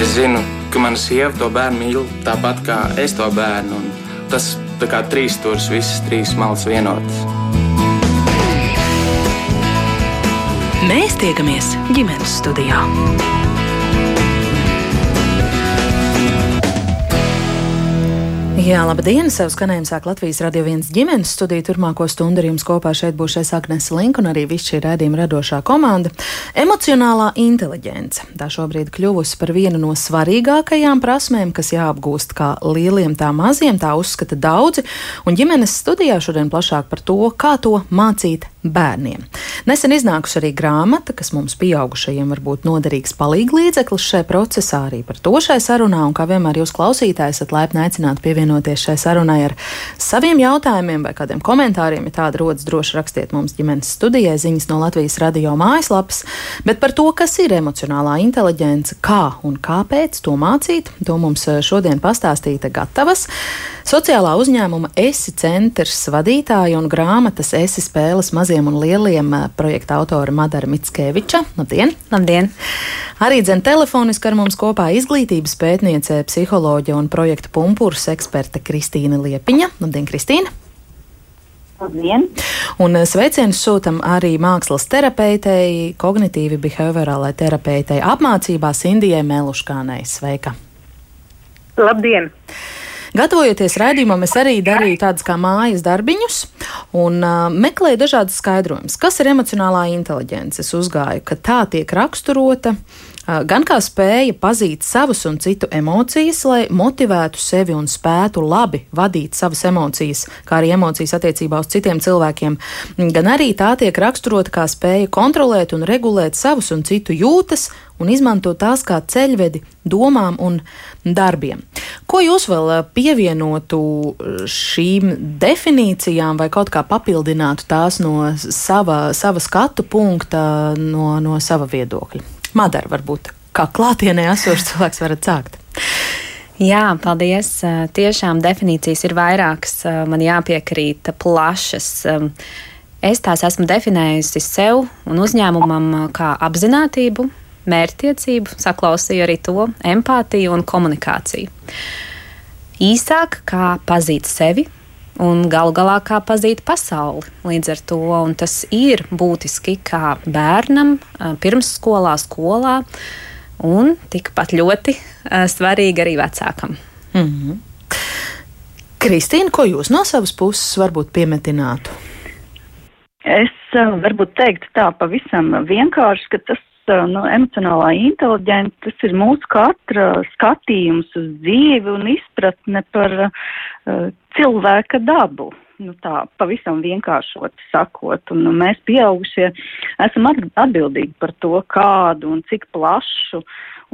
Es zinu, ka mana sieva to bērnu mīl tāpat kā es to bērnu. Tas kā trīs stūris, visas trīs malas vienotas. Mēs tiekamies ģimenes studijā. Jā, labdien! Savu skanējumu sāk Latvijas radio viens ģimenes studija. Turmāko stundu ar jums kopā šeit būs šeit Agnēs Link un arī viss šī rādījuma radošā komanda. Emocionālā inteliģence. Tā šobrīd kļuvusi par vienu no svarīgākajām prasmēm, kas jāapgūst kā lieliem, tā maziem, tā uzskata daudzi. Un ģimenes studijā šodien plašāk par to, kā to mācīt bērniem. Nesen iznākusi arī grāmata, kas mums pieaugušajiem var būt noderīgs palīglīdzeklis šajā procesā, arī par to šai sarunā. Un kā vienmēr jūs klausītāji esat laipni aicināti pievienoties šai sarunai ar saviem jautājumiem vai kādiem komentāriem. Ja tāda rodas, droši rakstiet mums ģimenes studijai ziņas no Latvijas radio mājaslapas. Bet par to, kas ir emocionālā inteliģence, kā un kāpēc to mācīt, to mums eh, šodien pastāstīta gatavas. Sociālā uzņēmuma esi centrs vadītāja un grāmatas esi spēles maziem un lieliem projekta autora Madara Mitskeviča. Labdien! Labdien! Arī dzen telefoniski ar mums kopā izglītības pētniece, psiholoģija un projekta pumpurs eksperte Kristīna Liepiņa. Labdien, Kristīna! Labdien. Un sveicienus sūtam arī mākslas terapeitei, kognitīvi behaviorālai terapeitei apmācībās Indijai Meluškānai. Sveika! Labdien! Gatavojoties raidījumam, es arī darīju tādus kā mājas darbiņus un uh, meklēju dažādas skaidrojumus, kas ir emocionālā inteliģence. Es uzgāju, ka tā tiek raksturota gan kā spēja pazīt savas un citu emocijas, lai motivētu sevi un spētu labi vadīt savas emocijas, kā arī emocijas attiecībā uz citiem cilvēkiem, gan arī tā tiek raksturota kā spēja kontrolēt un regulēt savus un citu jūtas un izmantot tās kā ceļvedi domām un darbiem. Ko jūs vēl pievienotu šīm definīcijām vai kaut kā papildinātu tās no sava, sava skatu punkta, no, no sava viedokļa? Madara varbūt kā klātienē esošs cilvēks varat sākt. Jā, paldies. Tiešām definīcijas ir vairākas. Man jāpiekrīt plašas. Es tās esmu definējusi sev un uzņēmumam kā apziņotību, mērķtiecību, saklausīju arī to empātiju un komunikāciju. Īsāk, kā pazīt sevi, un galu galā kā pazīt pasauli. Līdz ar to tas ir būtiski kā bērnam, pirmsskolā, skolā, un tikpat ļoti svarīgi arī vecākam. Mm -hmm. Kristīna, ko jūs no savas puses varbūt piemetinātu? Es varbūt teiktu tā pavisam vienkārši, ka tas nu, emocionālā inteligence, tas ir mūsu katra skatījums uz dzīvi un izpratne par uh, cilvēka dabu. Nu, tā pavisam vienkāršot sakot, un nu, mēs pieaugušie esam atbildīgi par to, kādu un cik plašu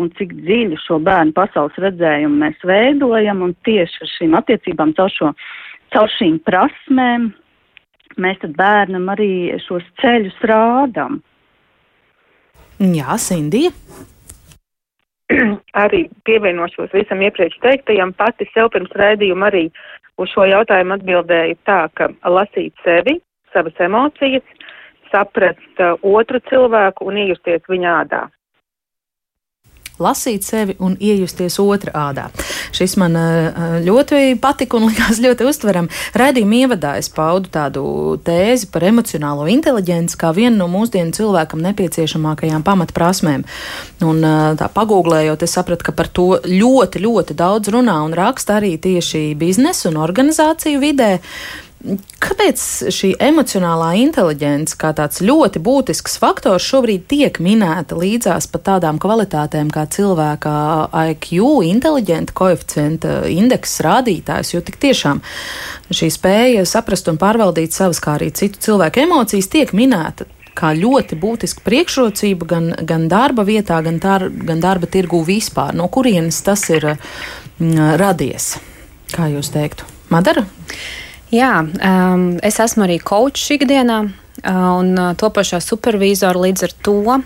un cik dziļu šo bērnu pasaules redzējumu mēs veidojam, un tieši ar šīm attiecībām caur, šo, caur šīm prasmēm mēs tad bērnam arī šos ceļus rādam. Jā, Sindija. arī pievienošos visam iepriekš teiktajam, pati sev pirms raidījuma arī uz šo jautājumu atbildēju tā, ka lasīt sevi, savas emocijas, saprast uh, otru cilvēku un iejusties viņa ādā lasīt sevi un iejusties otrā ādā. Šis man uh, ļoti patika un likās ļoti uztveram. Radījuma ievadā es paudu tādu tēzi par emocionālo inteliģenci kā vienu no mūsdienu cilvēkam nepieciešamākajām pamatprasmēm. Un uh, tā pagūglējot, es sapratu, ka par to ļoti, ļoti daudz runā un raksta arī tieši biznesa un organizāciju vidē. Kāpēc šī emocionālā inteligence, kā tāds ļoti būtisks faktors, šobrīd tiek minēta līdzās pat tādām kvalitātēm kā cilvēka IQ, inteliģenta koeficienta indeksa rādītājs, jo tik tiešām šī spēja saprast un pārvaldīt savas, kā arī citu cilvēku emocijas, tiek minēta kā ļoti būtiska priekšrocība gan, gan darba vietā, gan, tar, gan darba tirgū vispār. No kurienes tas ir mm, radies? Kā jūs teiktu? Madara? Jā, um, es esmu arī kočs ikdienā. Uh, un uh, topošā supervizora līdz ar to uh,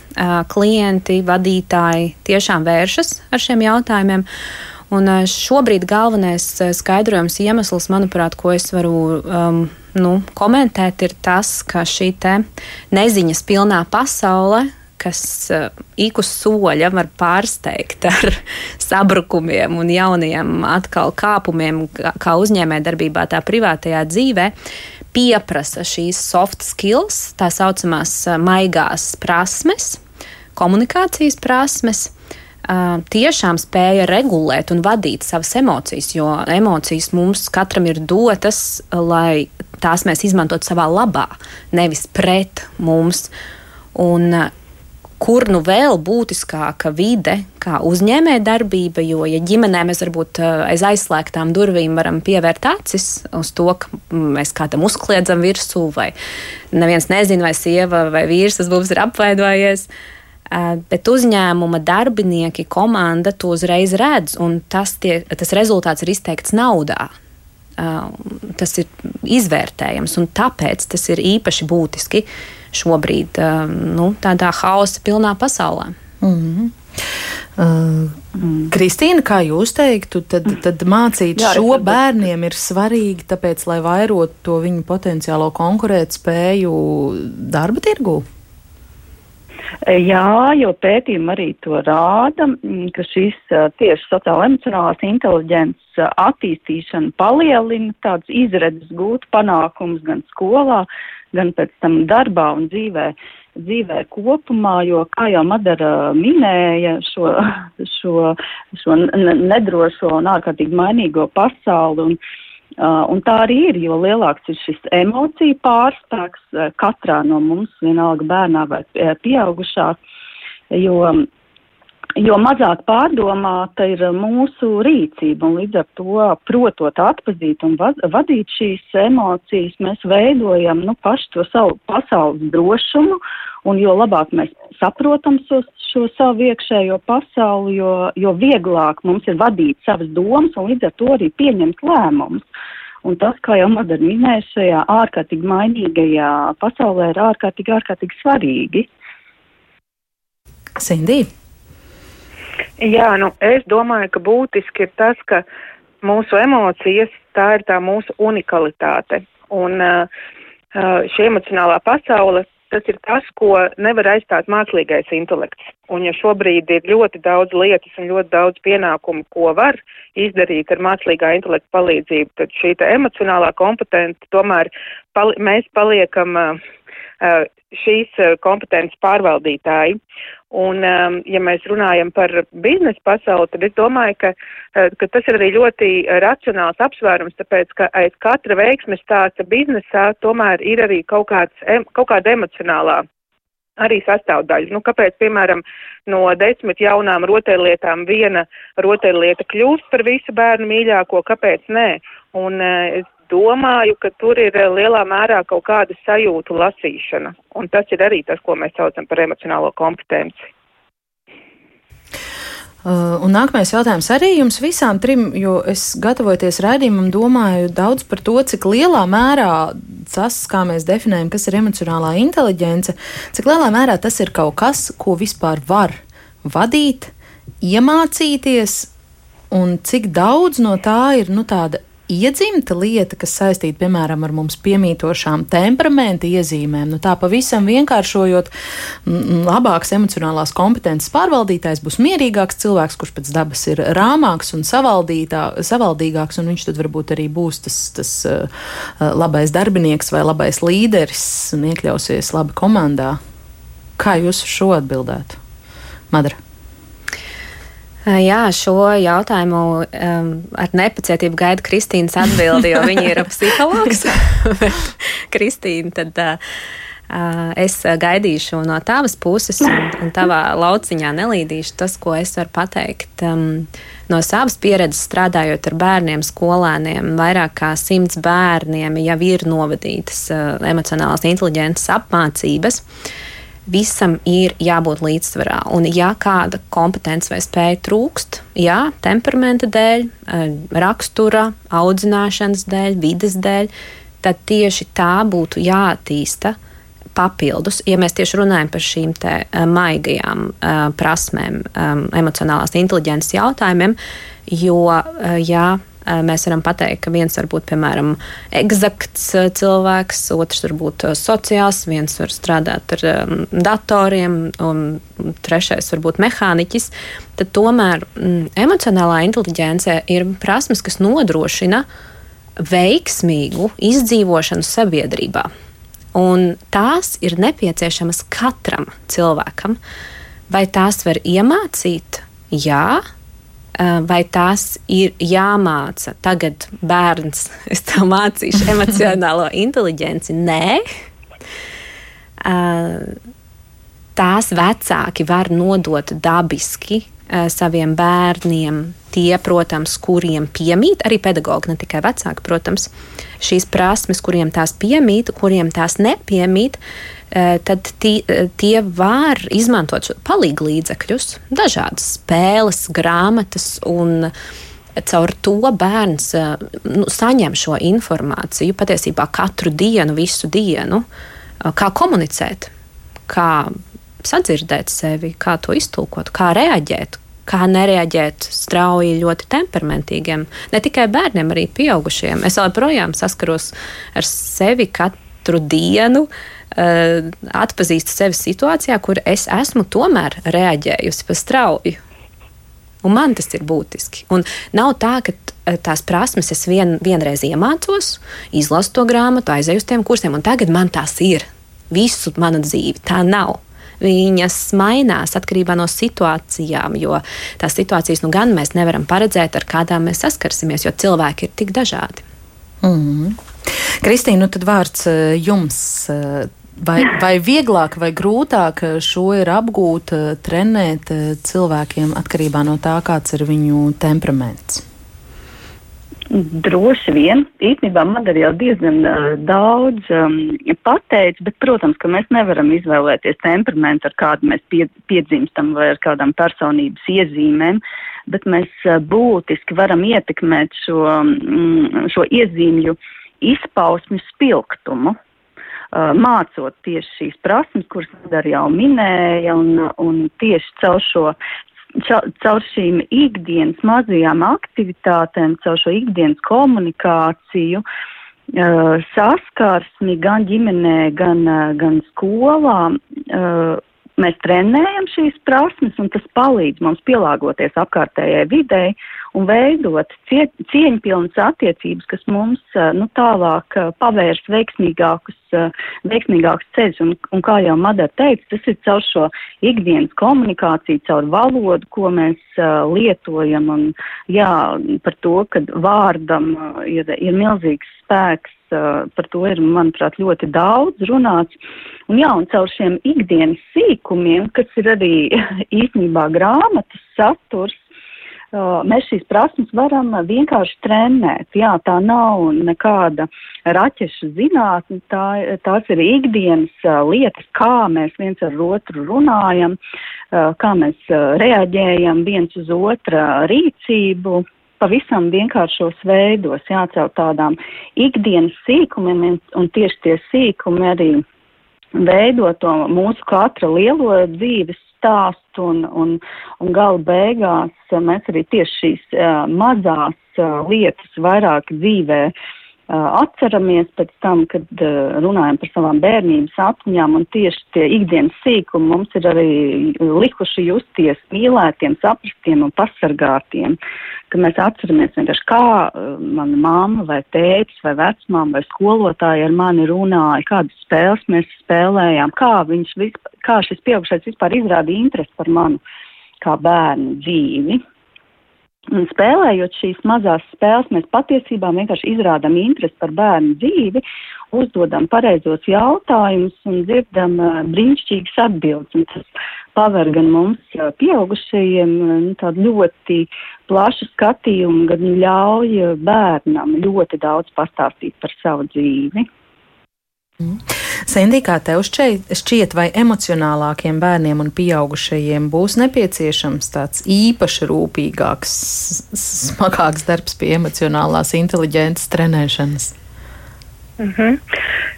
klienti, vadītāji tiešām vēršas ar šiem jautājumiem. Un šobrīd galvenais skaidrojums iemesls, manuprāt, ko es varu um, nu, komentēt, ir tas, ka šī neziņas pilnā pasaule kas ik uz soļa var pārsteigt ar sabrukumiem un jauniem atkal kāpumiem, kā uzņēmējdarbībā, tā privātajā dzīvē, pieprasa šīs soft skills, tā saucamās maigās prasmes, komunikācijas prasmes tiešām spēja regulēt un vadīt savas emocijas, jo emocijas mums katram ir dotas, lai tās mēs izmantotu savā labā, nevis pret mums. Un, kur nu vēl būtiskāka vide, kā uzņēmējdarbība, jo, ja ģimenē mēs varbūt aiz aizslēgtām durvīm varam pievērt acis uz to, ka mēs kādam uzkliedzam virsū, vai neviens nezina, vai sieva vai vīrs tas mums ir apvaidojies. Uh, bet uzņēmuma darbinieki, komanda to uzreiz redz, un tas, tie, tas rezultāts ir izteikts naudā. Tas ir izvērtējams, un tāpēc tas ir īpaši būtiski šobrīd, nu, tādā hausa pilnā pasaulē. Mm -hmm. Uh, Kristīna, kā jūs teiktu, tad, tad mācīt Jā, šo bērniem ir svarīgi, tāpēc, lai vairotu to viņu potenciālo konkurētspēju darba tirgū? Jā, jo pētījumi arī to rāda, mm, ka šis tieši sociāla emocionālās inteliģences attīstīšana palielina tādas izredzes gūt panākums gan skolā, gan pēc tam darbā un dzīvē, dzīvē kopumā, jo, kā jau Madara minēja, šo, šo, šo nedrošo un ārkārtīgi mainīgo pasauli un Uh, un tā arī ir, jo lielāks ir šis emociju pārspēks uh, katrā no mums, vienalga bērnā vai uh, pieaugušā, jo, jo mazāk pārdomāta ir mūsu rīcība, un līdz ar to, protot atpazīt un vadīt šīs emocijas, mēs veidojam nu, pašu to savu pasaules drošumu, un jo labāk mēs saprotam šo, šo savu iekšējo pasauli, jo, jo vieglāk mums ir vadīt savas domas un līdz ar to arī pieņemt lēmumus. Un tas, kā jau Madara minēja, šajā ārkārtīgi mainīgajā pasaulē ir ārkārtīgi, ārkārtīgi svarīgi. Sindī? Jā, nu, es domāju, ka būtiski ir tas, ka mūsu emocijas, tā ir tā mūsu unikalitāte. Un šī emocionālā pasaule tas ir tas, ko nevar aizstāt mākslīgais intelekts. Un ja šobrīd ir ļoti daudz lietas un ļoti daudz pienākumu, ko var izdarīt ar mākslīgā intelekta palīdzību, tad šī emocionālā kompetence tomēr pali mēs paliekam uh, šīs kompetences pārvaldītāji. Un, um, ja mēs runājam par biznesa pasauli, tad es domāju, ka, uh, ka tas ir arī ļoti racionāls apsvērums, tāpēc, ka aiz katra veiksmes stāsta biznesā tomēr ir arī kaut, kāds, kaut kāda emocionālā arī sastāvdaļa. Nu, kāpēc, piemēram, no desmit jaunām rotaļlietām viena rotaļlieta kļūst par visu bērnu mīļāko, kāpēc nē? Un uh, es domāju, ka tur ir eh, lielā mērā kaut kāda sajūtu lasīšana, un tas ir arī tas, ko mēs saucam par emocionālo kompetenci. Uh, un nākamais jautājums arī jums visām trim, jo es gatavoties raidījumam, domāju daudz par to, cik lielā mērā tas, kā mēs definējam, kas ir emocionālā inteliģence, cik lielā mērā tas ir kaut kas, ko vispār var vadīt, iemācīties, un cik daudz no tā ir nu, tāda iedzimta lieta, kas saistīta piemēram ar mums piemītošām temperamenta iezīmēm. Nu, tā pavisam vienkāršojot, labāks emocionālās kompetences pārvaldītājs būs mierīgāks cilvēks, kurš pēc dabas ir rāmāks un savaldīgāks, un viņš tad varbūt arī būs tas, tas uh, labais darbinieks vai labais līderis un iekļausies labi komandā. Kā jūs šo atbildētu? Madara. Jā, šo jautājumu um, ar nepacietību gaida Kristīnas atbildi, jo viņa ir psihologs. Kristīna, tad uh, es gaidīšu no tavas puses un, un tavā lauciņā nelīdīšu tas, ko es varu pateikt. Um, no savas pieredzes strādājot ar bērniem, skolēniem, vairāk kā simts bērniem jau ir novadītas uh, emocionālās inteliģences apmācības. Uh, visam ir jābūt līdzsvarā. Un, ja kāda kompetence vai spēja trūkst, jā, temperamenta dēļ, eh, rakstura, audzināšanas dēļ, vides dēļ, tad tieši tā būtu jāattīsta papildus, ja mēs tieši runājam par šīm te uh, maigajām uh, prasmēm, emocionālās inteliģences jautājumiem, jo, ja Mēs varam pateikt, ka viens var būt piemēram eksakts cilvēks, otrs var būt sociāls, viens var strādāt ar um, datoriem, un trešais var būt mehāniķis. Tad tomēr mm, emocionālā inteligence ir prasmes, kas nodrošina veiksmīgu izdzīvošanu sabiedrībā. Un tās ir nepieciešamas katram cilvēkam. Vai tās var iemācīt? Jā, Eh, vai tās ir jāmāca tagad bērns, es tev mācīšu emocionālo inteligenci? Nē. Tās vecāki var nodot dabiski saviem bērniem, tie, protams, kuriem piemīt, arī pedagogi, ne tikai vecāki, protams, šīs prasmes, kuriem tās piemīt, kuriem tās nepiemīt, Eh, tad tie, eh, tie var izmantot palīgu līdzekļus, dažādas spēles, grāmatas un caur to bērns eh, nu, saņem šo informāciju patiesībā katru dienu, visu dienu, kā komunicēt, kā sadzirdēt sevi, kā to iztulkot, kā reaģēt. Kā nereaģēt strauji, ļoti temperamentīgiem, ne tikai bērniem, arī pieaugušiem. Es joprojām saskaros ar sevi katru dienu, uh, atpazīstu sevi situācijā, kur es esmu tomēr reaģējusi pa strauju. Un man tas ir būtiski. Un nav tā, ka eh, tās prasmes es vien, vienreiz iemācos, izlasu to grāmatu, aizēju uz tiem kursiem, un tagad man tās ir visu manu dzīvi. Tā nav. Viņas mainās atkarībā no situācijām, jo tās situācijas nu gan mēs nevaram paredzēt, ar kādām mēs saskarsimies, jo cilvēki ir tik dažādi. Mm. Kristīna, nu tad vārds eh, jums. Vai, vai vieglāk vai grūtāk šo ir apgūt, eh, trenēt eh, cilvēkiem atkarībā no tā, kāds ir viņu temperaments? Droši vien. Īstenībā man arī jau diezgan uh, daudz um, pateicis, bet, protams, ka mēs nevaram izvēlēties temperamentu, ar kādu mēs pie, piedzimstam vai ar kādām personības iezīmēm, bet mēs uh, būtiski varam ietekmēt šo, um, šo iezīmju izpausmu spilgtumu. Uh, mācot tieši šīs prasmes, kuras Madara jau minēja, un, un tieši caur šo caur šīm ikdienas mazajām aktivitātēm, caur šo ikdienas komunikāciju, uh, saskarsmi gan ģimenē, gan, uh, gan skolā, mēs trenējam šīs prasmes, un tas palīdz mums pielāgoties apkārtējai videi un veidot cie, cieņpilnas attiecības, kas mums nu, tālāk pavērs veiksmīgākus, veiksmīgākus ceļus. Un, un kā jau Madara teica, tas ir caur šo ikdienas komunikāciju, caur valodu, ko mēs lietojam, un jā, par to, ka vārdam ir, ir milzīgs spēks par to ir, manuprāt, ļoti daudz runāts. Un jā, un caur šiem ikdienas sīkumiem, kas ir arī īstenībā grāmatas saturs, mēs šīs prasmes varam vienkārši trenēt. Jā, tā nav nekāda raķešu zinātne, tā, tās ir ikdienas lietas, kā mēs viens ar otru runājam, kā mēs reaģējam viens uz otra rīcību. Pavisam vienkāršos veidos, jācaur tādām ikdienas sīkumiem, un tieši tie sīkumi arī veido to mūsu katra lielo dzīves stāstu un, un, un gala beigās mēs arī tieši šīs uh, mazās uh, lietas vairāk dzīvē uh, atceramies pēc tam, kad uh, runājam par savām bērnības atmiņām un tieši tie ikdienas sīkumi mums ir arī likuši justies mīlētiem, saprastiem un pasargātiem, ka mēs atceramies vienkārši kā uh, mana mamma vai tētis vai vecmāma vai skolotāji ar mani runāja, kādas spēles mēs spēlējām, kā viņš kā šis pieaugušais vispār izrādīja interesi par manu kā bērnu dzīvi. Un spēlējot šīs mazās spēles, mēs patiesībā vienkārši izrādām interesi par bērnu dzīvi, uzdodam pareizos jautājumus un dzirdam brīnišķīgas atbildes. Un tas paver gan mums, pieaugušajiem, nu, tādu ļoti plašu skatījumu, gan ļauj bērnam ļoti daudz pastāstīt par savu dzīvi. Sendī, kā tev šķiet, vai emocionālākiem bērniem un pieaugušajiem būs nepieciešams tāds īpaši rūpīgāks, smagāks darbs pie emocionālās inteliģences trenēšanas? Mm -hmm.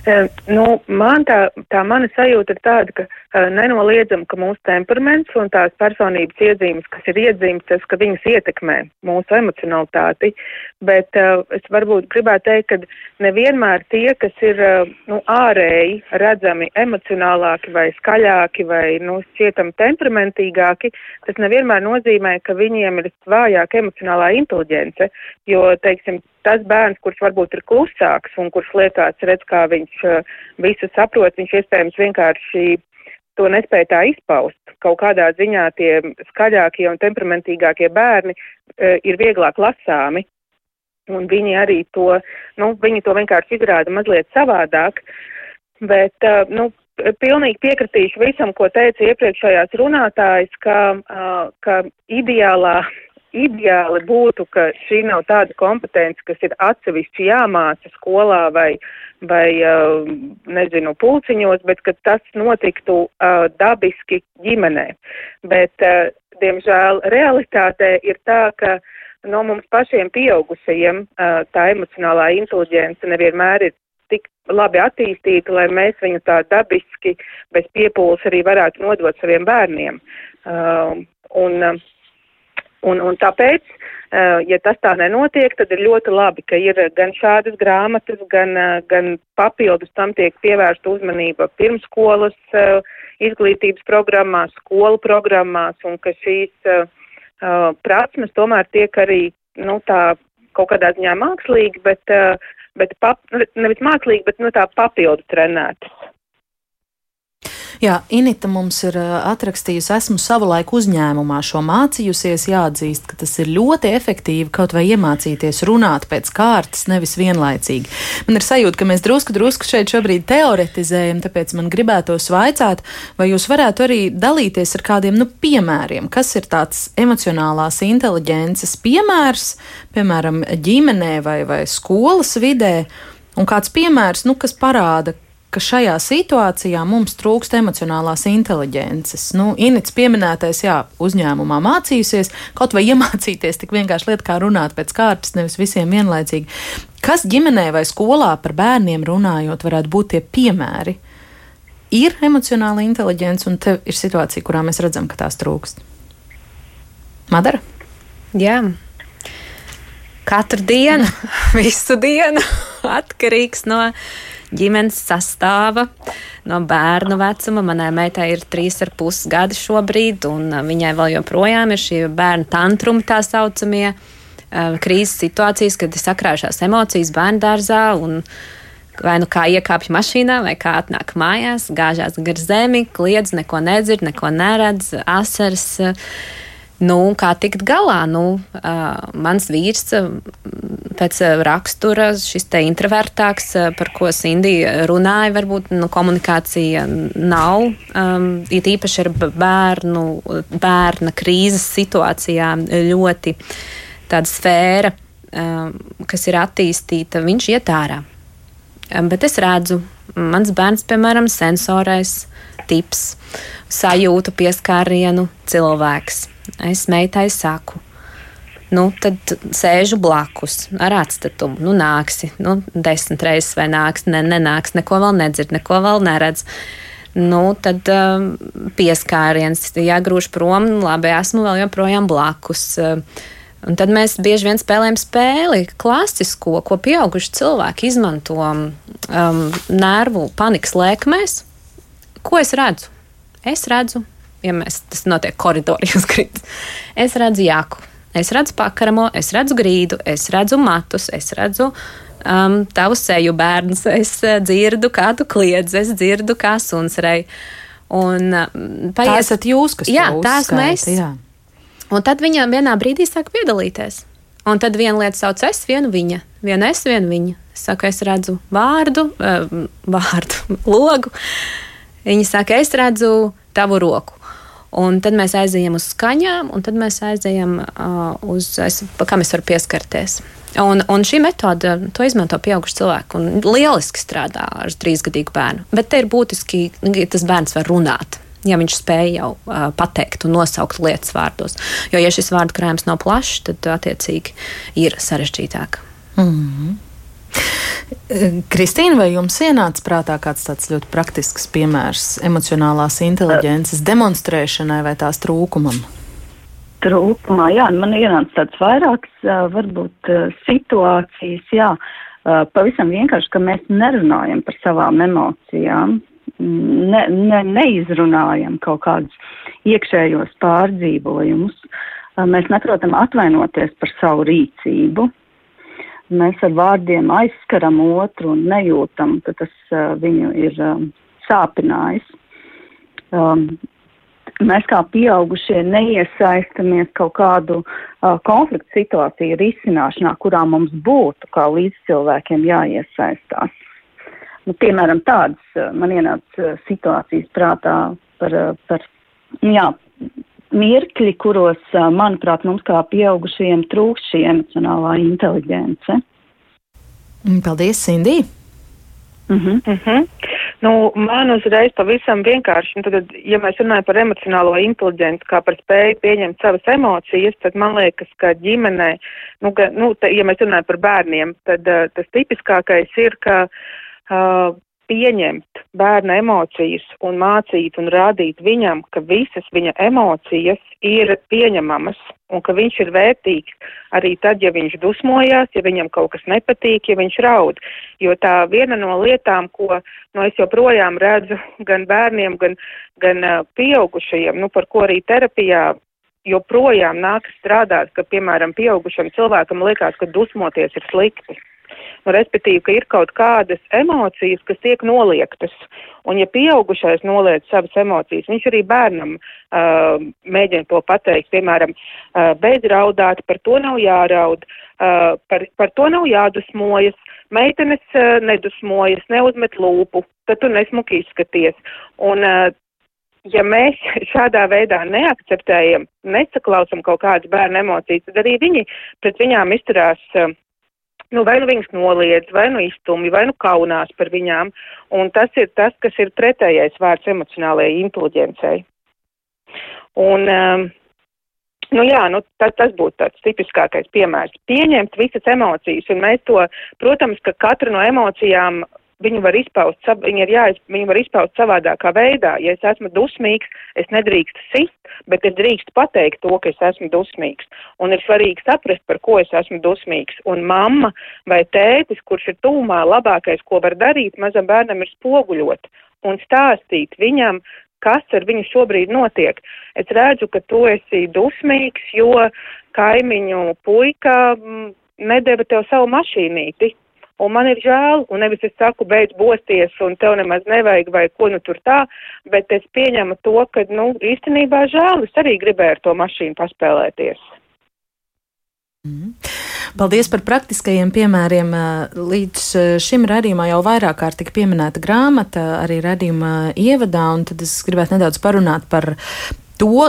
Uh, nu, man tā, tā mana sajūta ir tāda, ka uh, nenoliedzam, ka mūsu temperaments un tās personības iezīmes, kas ir iedzīmes, ka viņas ietekmē mūsu emocionalitāti, bet uh, es varbūt gribētu teikt, ka nevienmēr tie, kas ir uh, nu, ārēji redzami emocionālāki vai skaļāki vai nu, šķietam temperamentīgāki, tas nevienmēr nozīmē, ka viņiem ir vājāka emocionālā inteliģence, jo, teiksim, tas bērns, kurš varbūt ir klusāks un kurš liekas, redz, kā viņš uh, visu saprot, viņš iespējams vienkārši to nespēja tā izpaust. Kaut kādā ziņā tie skaļākie un temperamentīgākie bērni uh, ir vieglāk lasāmi. Un viņi arī to, nu, viņi to vienkārši izrāda mazliet savādāk, bet, uh, nu, pilnīgi piekritīšu visam, ko teica iepriekšējās runātājs, ka, uh, ka ideālā ideāli būtu, ka šī nav tāda kompetence, kas ir atsevišķi jāmāca skolā vai, vai uh, nezinu, pulciņos, bet ka tas notiktu uh, dabiski ģimenē. Bet, uh, diemžēl, realitātē ir tā, ka no mums pašiem pieaugušajiem tā emocionālā inteliģence nevienmēr ir tik labi attīstīta, lai mēs viņu tā dabiski bez piepūles arī varētu nodot saviem bērniem. Un, Un, un tāpēc, ja tas tā nenotiek, tad ir ļoti labi, ka ir gan šādas grāmatas, gan, gan papildus tam tiek pievērsta uzmanība pirmskolas izglītības programmās, skolu programmās, un ka šīs uh, uh, prasmes tomēr tiek arī, nu, tā kaut kādā ziņā mākslīgi, bet, uh, bet pap, nevis mākslīgi, bet, nu, tā papildu trenētas. Jā, Inita mums ir atrakstījusi, esmu savulaik uzņēmumā šo mācījusies, jāatzīst, ka tas ir ļoti efektīvi kaut vai iemācīties runāt pēc kārtas, nevis vienlaicīgi. Man ir sajūta, ka mēs drusku, drusku šeit šobrīd teoretizējam, tāpēc man gribētos vaicāt, vai jūs varētu arī dalīties ar kādiem, nu, piemēriem, kas ir tāds emocionālās inteliģences piemērs, piemēram, ģimenē vai, vai skolas vidē, un kāds piemērs, nu, kas parāda, ka šajā situācijā mums trūkst emocionālās inteliģences. Nu, Inits pieminētais, jā, uzņēmumā mācījusies, kaut vai iemācīties tik vienkārši lietu, kā runāt pēc kārtas, nevis visiem vienlaicīgi. Kas ģimenē vai skolā par bērniem runājot, varētu būt tie piemēri? Ir emocionāla inteliģence, un te ir situācija, kurā mēs redzam, ka tās trūkst. Madara? Jā. Katru dienu, visu dienu atkarīgs no ģimenes sastāva, no bērnu vecuma. Manai meitai ir trīs ar pus gadi šobrīd, un viņai vēl joprojām ir šie bērnu tantrumi tā saucamie krīzes situācijas, kad ir sakrājušās emocijas bērnu dārzā. Vai nu kā iekāpj mašīnā, vai kā atnāk mājās, gāžās gar zemi, kliedz, neko nedzird, neko neredz, asaras. Uh, Nu, kā tikt galā? Nu, uh, mans vīrs uh, pēc rakstura, šis te introvertāks, uh, par ko Sindija runāja, varbūt nu, komunikācija nav. Um, it īpaši ar bērnu, bērna krīzes situācijā ļoti tāda sfēra, um, kas ir attīstīta, viņš iet ārā. Um, bet es redzu, mans bērns, piemēram, sensorais tips, sajūtu pieskārienu cilvēks Es meitai saku, nu, tad sēžu blakus ar atstatumu. Nu, nāksi, nu, desmit reizes vai nāks, ne, nenāks, neko vēl nedzird, neko vēl neredz. Nu, tad um, pieskāriens, jāgrūž prom, labi, esmu vēl joprojām blakus. Uh, Un tad mēs bieži vien spēlējam spēli, klasisko, ko pieauguši cilvēki izmanto um, nervu panikas lēkmēs. Ko es redzu? Es redzu ja mēs, tas notiek koridorā, es redzu jāku, es redzu pakaramo, es redzu grīdu, es redzu matus, es redzu um, tavu seju bērns, es uh, dzirdu, kā tu kliedz, es dzirdu, kā suns rei. Un, um, paies, tā esat jūs, kas jā, tā esmu es. Jā. Un tad viņa vienā brīdī sāk piedalīties. Un tad viena lieta sauc es, vienu viņa, viena es, viena viņa. Es saku, es redzu vārdu, um, vārdu, logu. Viņa saka, es redzu tavu roku. Un tad mēs aizejam uz skaņām, un tad mēs aizejam uh, uz, es, kā mēs varam pieskarties. Un, un šī metode, to izmanto pieauguši cilvēki, un lieliski strādā ar trīsgadīgu bērnu. Bet te ir būtiski, ja tas bērns var runāt. Ja viņš spēja jau uh, pateikt un nosaukt lietas vārdos. Jo, ja šis vārdu krājums nav plašs, tad attiecīgi ir sarežģītāk. Mm -hmm. Kristīna, vai jums ienāca prātā kāds tāds ļoti praktisks piemērs emocionālās inteliģences demonstrēšanai vai tās trūkumam? Trūkumā, jā, man ienāca tāds vairākas varbūt situācijas, jā, pavisam vienkārši, ka mēs nerunājam par savām emocijām, ne, ne, neizrunājam kaut kādus iekšējos pārdzīvojumus, mēs neprotam atvainoties par savu rīcību, mēs ar vārdiem aizskaram otru un nejūtam, ka tas uh, viņu ir um, sāpinājis. Um, mēs kā pieaugušie neiesaistamies kaut kādu uh, konfliktu situāciju risināšanā, kurā mums būtu kā līdzcilvēkiem jāiesaistās. Nu, piemēram, tādas man ienāca situācijas prātā par, par jā, mirkļi, kuros, manuprāt, mums kā pieaugušajiem trūkst šī emocionālā inteliģence. Mm, paldies, Sindī! Uh -huh. Uh -huh. Nu, man uzreiz pavisam vienkārši, nu, tad, ja mēs runājam par emocionālo inteliģenci, kā par spēju pieņemt savas emocijas, tad man liekas, ka ģimenē, nu, ka, nu te, ja mēs runājam par bērniem, tad uh, tas tipiskākais ir, ka uh, pieņemt bērna emocijas un mācīt un rādīt viņam, ka visas viņa emocijas ir pieņemamas un ka viņš ir vērtīgs arī tad, ja viņš dusmojās, ja viņam kaut kas nepatīk, ja viņš raud. Jo tā viena no lietām, ko nu, es joprojām redzu gan bērniem, gan, gan pieaugušajiem, nu, par ko arī terapijā joprojām nāk strādāt, ka, piemēram, pieaugušam cilvēkam liekas, ka dusmoties ir slikti. Nu, respektīvi, ka ir kaut kādas emocijas, kas tiek noliektas. Un ja pieaugušais noliec savas emocijas, viņš arī bērnam uh, mēģina to pateikt, piemēram, uh, beidz raudāt, par to nav jāraud, uh, par, par to nav jādusmojas, meitenes uh, nedusmojas, neuzmet lūpu, tad tu nesmuki izskaties. Un, uh, ja mēs šādā veidā neakceptējam, nesaklausam kaut kādas bērnu emocijas, tad arī viņi pret viņām izturās uh, nu, vai nu viņas noliedz, vai nu iztumj, vai nu kaunās par viņām. Un tas ir tas, kas ir pretējais vārds emocionālajai inteliģencei. Un, um, nu jā, nu, tas, tas būtu tāds tipiskākais piemērs. Pieņemt visas emocijas, un mēs to, protams, ka katra no emocijām viņu var izpaust, viņi, ir jāiz, viņi var izpaust savādākā veidā. Ja es esmu dusmīgs, es nedrīkstu sist, bet es drīkstu pateikt to, ka es esmu dusmīgs. Un ir svarīgi saprast, par ko es esmu dusmīgs. Un mamma vai tētis, kurš ir tūmā, labākais, ko var darīt mazam bērnam, ir spoguļot un stāstīt viņam, kas ar viņu šobrīd notiek. Es redzu, ka tu esi dusmīgs, jo kaimiņu puika mm, nedeva tev savu mašīnīti, un man ir žēl, un nevis es saku, beidz bosties, un tev nemaz nevajag, vai ko nu tur tā, bet es pieņemu to, ka, nu, īstenībā žēl, es arī gribēju ar to mašīnu paspēlēties. Mm. Paldies par praktiskajiem piemēriem. Līdz šim radījumā jau vairāk kārt tika pieminēta grāmata, arī radījuma ievadā, un tad es gribētu nedaudz parunāt par to,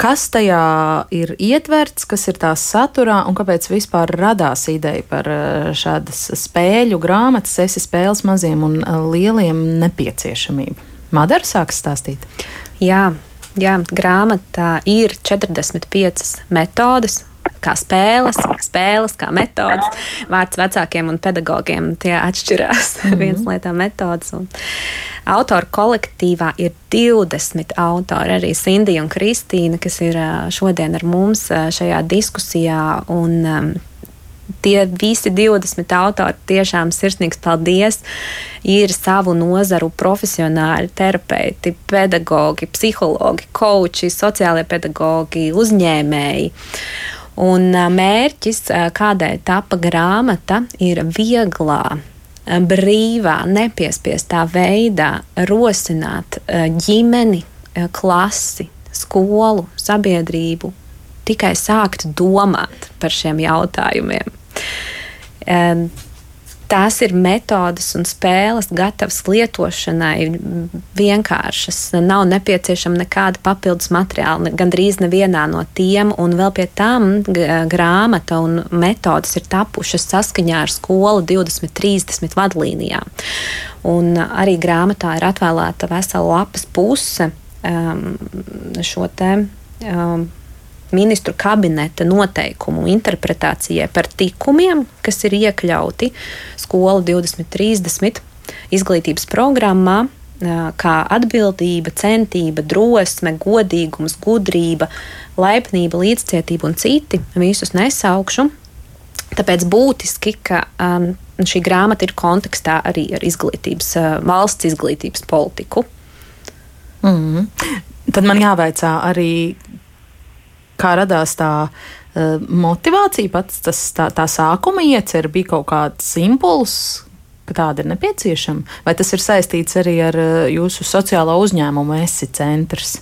Kas tajā ir ietverts, kas ir tās saturā un kāpēc vispār radās ideja par eh, šādas spēļu grāmatas, esi spēles maziem un eh, lieliem nepieciešamību? Madara sāks stāstīt. Jā, jā, grāmatā ir 45 metodes, kā spēles, spēles kā metodas. Vārds vecākiem un pedagogiem tie atšķirās. Mm -hmm. Viens lietā metodas. Un autoru kolektīvā ir 20 autori, arī Sindija un Kristīna, kas ir šodien ar mums šajā diskusijā. Un, um, tie visi 20 autori tiešām sirsnīgs paldies. Ir savu nozaru profesionāļi, terapeiti, pedagogi, psihologi, koči, sociālie pedagogi, uzņēmēji. Un mērķis, kādēļ tapa grāmata, ir vieglā, brīvā, nepiespiestā veidā rosināt ģimeni, klasi, skolu, sabiedrību, tikai sākt domāt par šiem jautājumiem. Tās ir metodes un spēles, gatavas lietošanai, vienkāršas. Nav nepieciešama nekāda papildus materiāla, gandrīz nevienā no tiem. Un vēl pie tam grāmata un metodes ir tapušas saskaņā ar skolu 2030 vadlīnijām. Un arī grāmatā ir atvēlēta vesela lapas puse um, šo te. Um, ministru kabineta noteikumu interpretācijai par tikumiem, kas ir iekļauti skola 2030 izglītības programmā, kā atbildība, centība, drosme, godīgums, gudrība, laipnība, līdzcietība un citi. Visus nesaukšu. Tāpēc būtiski, ka um, šī grāmata ir kontekstā arī ar izglītības, uh, valsts izglītības politiku. Mm. Tad man jāvaicā arī, kā radās tā uh, motivācija, pats tas, tā, tā sākuma iecer, bija kaut kāds impulss, tāda ir nepieciešama? Vai tas ir saistīts arī ar uh, jūsu sociālo uzņēmumu esi centrs?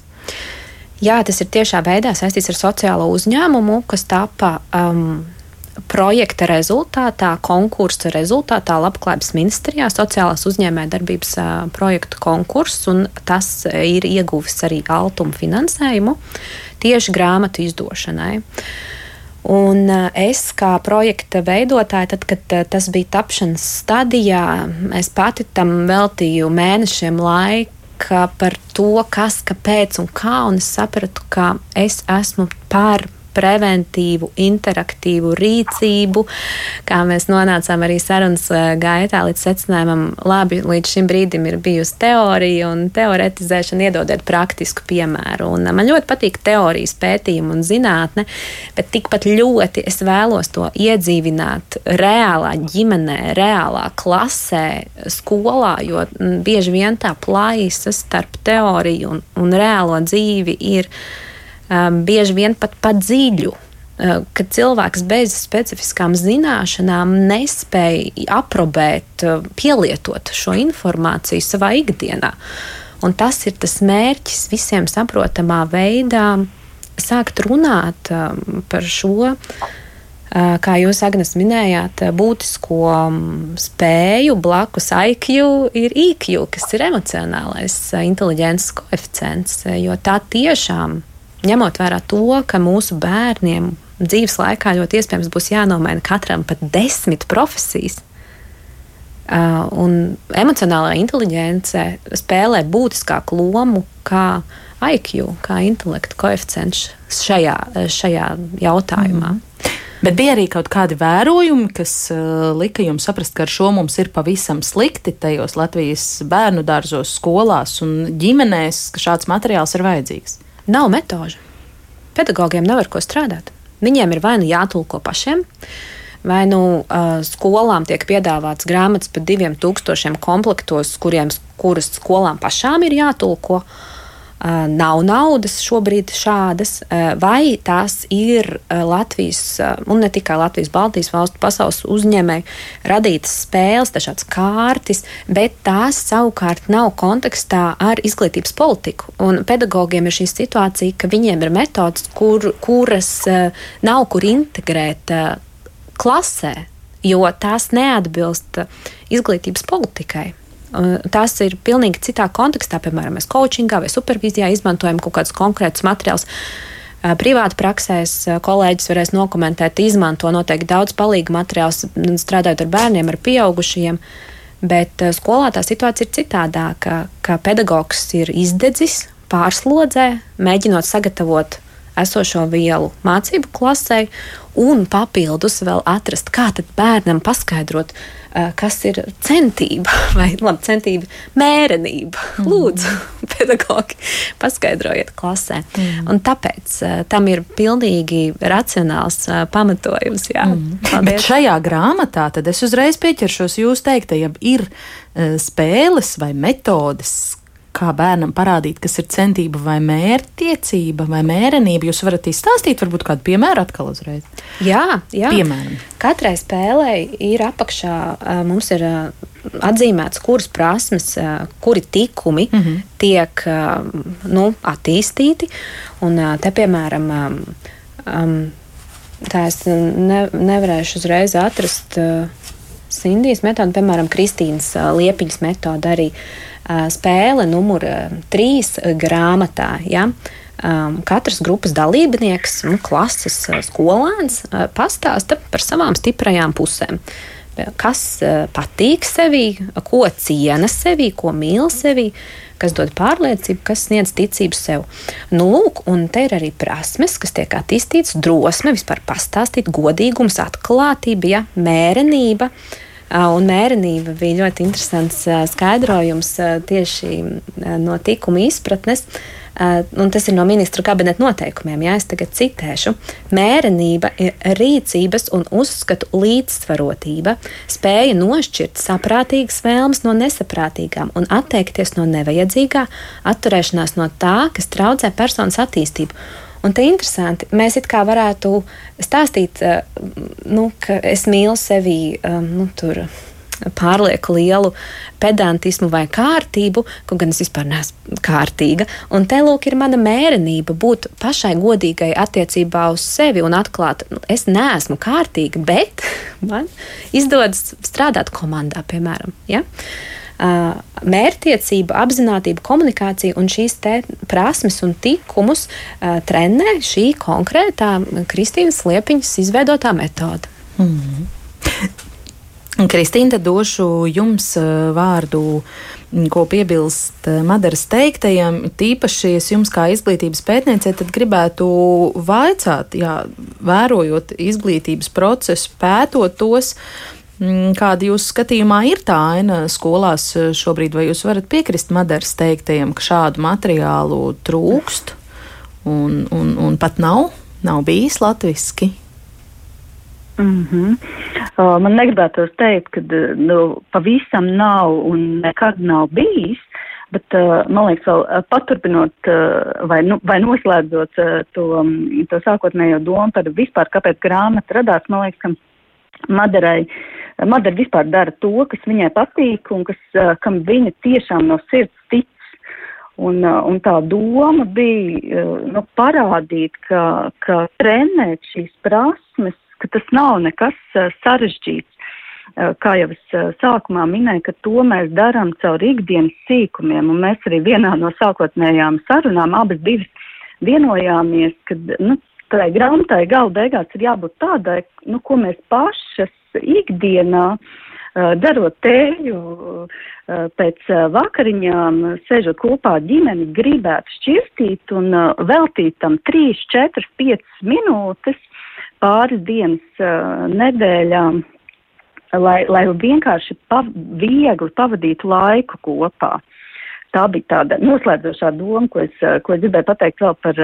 Jā, tas ir tiešā veidā saistīts ar sociālo uzņēmumu, kas tapa um, projekta rezultātā, konkursa rezultātā Labklājības ministrijā sociālās uzņēmējdarbības uh, projektu konkurss, un tas ir ieguvis arī altumu finansējumu tieši grāmatu izdošanai. Un es kā projekta veidotāja, tad, kad tas bija tapšanas stadijā, es pati tam veltīju mēnešiem laika par to, kas, kāpēc un kā, un es sapratu, ka es esmu par preventīvu, interaktīvu rīcību, kā mēs nonācām arī sarunas eh, gaitā līdz secinājumam, labi, līdz šim brīdim ir bijusi teorija un teoretizēšana, iedodiet praktisku piemēru. Un eh, man ļoti patīk teorijas pētījumi un zinātne, bet tikpat ļoti es vēlos to iedzīvināt reālā ģimenē, reālā klasē, skolā, jo bieži vien tā plaisa starp teoriju un, un reālo dzīvi ir bieži vien pat pa dziļu. Uh, kad cilvēks bez specifiskām zināšanām nespēja aprobēt, uh, pielietot šo informāciju savā ikdienā. Un tas ir tas mērķis visiem saprotamā veidā sākt runāt par šo kā jūs, Agnes, minējāt, būtisko um, spēju blakus IQ ir IQ, kas ir emocionālais inteliģences koeficients, jo tā tiešām ņemot vērā to, ka mūsu bērniem dzīves laikā ļoti iespējams būs jānomaina katram pat desmit profesijas. Uh, un emocionālā inteligence spēlē būtiskāku lomu kā IQ, kā intelekta koeficients šajā, šajā jautājumā. Mm. Bet bija arī kaut kādi vērojumi, kas uh, lika jums saprast, ka ar šo mums ir pavisam slikti tajos Latvijas bērnu dārzos, skolās un ģimenēs, ka šāds materiāls ir vajadzīgs. Nav metožu. Pedagogiem nav ar ko strādāt. Viņiem ir vai nu jātulko pašiem, vai nu uh, skolām tiek piedāvāts grāmatas par diviem tūkstošiem komplektos, kuriem, kuras skolām pašām ir jātulko. Uh, nav naudas šobrīd šādas, vai tās ir Latvijas, un ne tikai Latvijas, Baltijas valstu pasaules uzņēmēju radītas spēles, dažādas kārtas, bet tās savukārt nav kontekstā ar izglītības politiku. Un pedagogiem ir šī situācija, ka viņiem ir metodas, kur, kuras nav kur integrēt klasē, jo tās neatbilst izglītības politikai. Tas ir pilnīgi citā kontekstā. Piemēram, mēs coachingā vai supervīzijā izmantojam kaut kādus konkrētus materiālus. Privāti praksēs kolēģis varēs nokomentēt, izmanto noteikti daudz palīgu materiālus, strādājot ar bērniem, ar pieaugušajiem. Bet skolā tā situācija ir citādāka, ka pedagogs ir izdedzis, pārslodzē, mēģinot sagatavot esošo vielu mācību klasē, un papildus vēl atrast, kā bērnam paskaidrot, Eh, kas ir centība vai labi, centība, mērenība. Mm. Lūdzu, pedagogi, paskaidrojiet klasē. Mm. Un tāpēc uh, tam ir pilnīgi racionāls uh, pamatojums. Jā. Mm. Bet šajā grāmatā tad es uzreiz pieķeršos jūs teiktajam, ir spēles vai metodes, kā bērnam parādīt, kas ir centība vai mērķtiecība vai mērenība. Jūs varat izstāstīt, varbūt kādu piemēru atkal uzreiz. Jā, jā. Piemēram. Katrai spēlē ir apakšā, mums ir atzīmēts, kuras prasmes, kuri tikumi mm -hmm. tiek nu, attīstīti. Un te, piemēram, tā es ne, nevarēšu uzreiz atrast Sindijas metodi, piemēram, Kristīnas Liepiņas metodi arī. Uh, spēle numur trīs grāmatā. Ja? Katrs grupas dalībnieks, nu, klases skolēns, pastāsta par savām stiprajām pusēm. Kas patīk sevī, ko ciena sevī, ko mīl sevī, kas dod pārliecību, kas sniedz ticību sev. Nu, lūk, un te ir arī prasmes, kas tiek attīstītas, drosme, vispār pastāstīt, godīgums, atklātība, ja, mērenība. Un mērenība bija ļoti interesants skaidrojums tieši no tikuma izpratnes. Un tas ir no ministra kabineta noteikumiem. Jā, es tagad citēšu. Mērenība ir rīcības un uzskatu līdzsvarotība, spēja nošķirt saprātīgas vēlmes no nesaprātīgām un atteikties no nevajadzīgā, atturēšanās no tā, kas traucē personas attīstību. Un te interesanti, mēs it kā varētu stāstīt, uh, nu, ka es mīlu sevi, um, nu, tur pārlieku lielu pedantismu vai kārtību, ko gan es vispār neesmu kārtīga. Un te lūk ir mana mērenība būt pašai godīgai attiecībā uz sevi un atklāt, nu, es neesmu kārtīga, bet man izdodas strādāt komandā, piemēram. Ja? Uh, mērķtiecība, apziņotība, komunikācija un šīs prasmes un tikumus uh, trenē šī konkrētā Kristīnas Liepiņas izveidotā metode. Mm -hmm. Kristīna, tad došu jums vārdu, ko piebilst Madaras teiktajam. Tīpaši es jums kā izglītības pētniecei gribētu vaicāt, jā, vērojot izglītības procesu, pētot tos, mm, kāda jūsu skatījumā ir tā aina skolās eh, šobrīd, vai jūs varat piekrist Madaras teiktajam, ka šādu materiālu trūkst un, un, un pat nav, nav bijis latviski? Mm -hmm. uh, man negribētos teikt, ka uh, nu, pavisam nav un nekad nav bijis, bet uh, man liekas, vēl uh, paturpinot uh, vai, nu, vai noslēdzot uh, to, to sākotnējo domu par vispār, kāpēc grāmata radās, man liekas, ka Madarai. Madara vispār dara to, kas viņai patīk un kas, kam viņa tiešām no sirds tic. Un, un tā doma bija nu, parādīt, ka, ka trenēt šīs prasmes ka tas nav nekas sarežģīts. Kā jau es sākumā minēju, ka to mēs darām caur ikdienas sīkumiem, un mēs arī vienā no sākotnējām sarunām abas divas vienojāmies, ka nu, tai grāmatai gala beigās ir jābūt tādai, nu, ko mēs pašas ikdienā uh, darot tēju uh, pēc uh, vakariņām, sēžot kopā ģimeni, gribētu šķirtīt un veltīt tam 3, 4, 5 minūtes, pāris dienas uh, nedēļā, lai, lai vienkārši pav viegli pavadītu laiku kopā. Tā bija tāda noslēdzošā doma, ko es, ko es gribēju pateikt vēl par,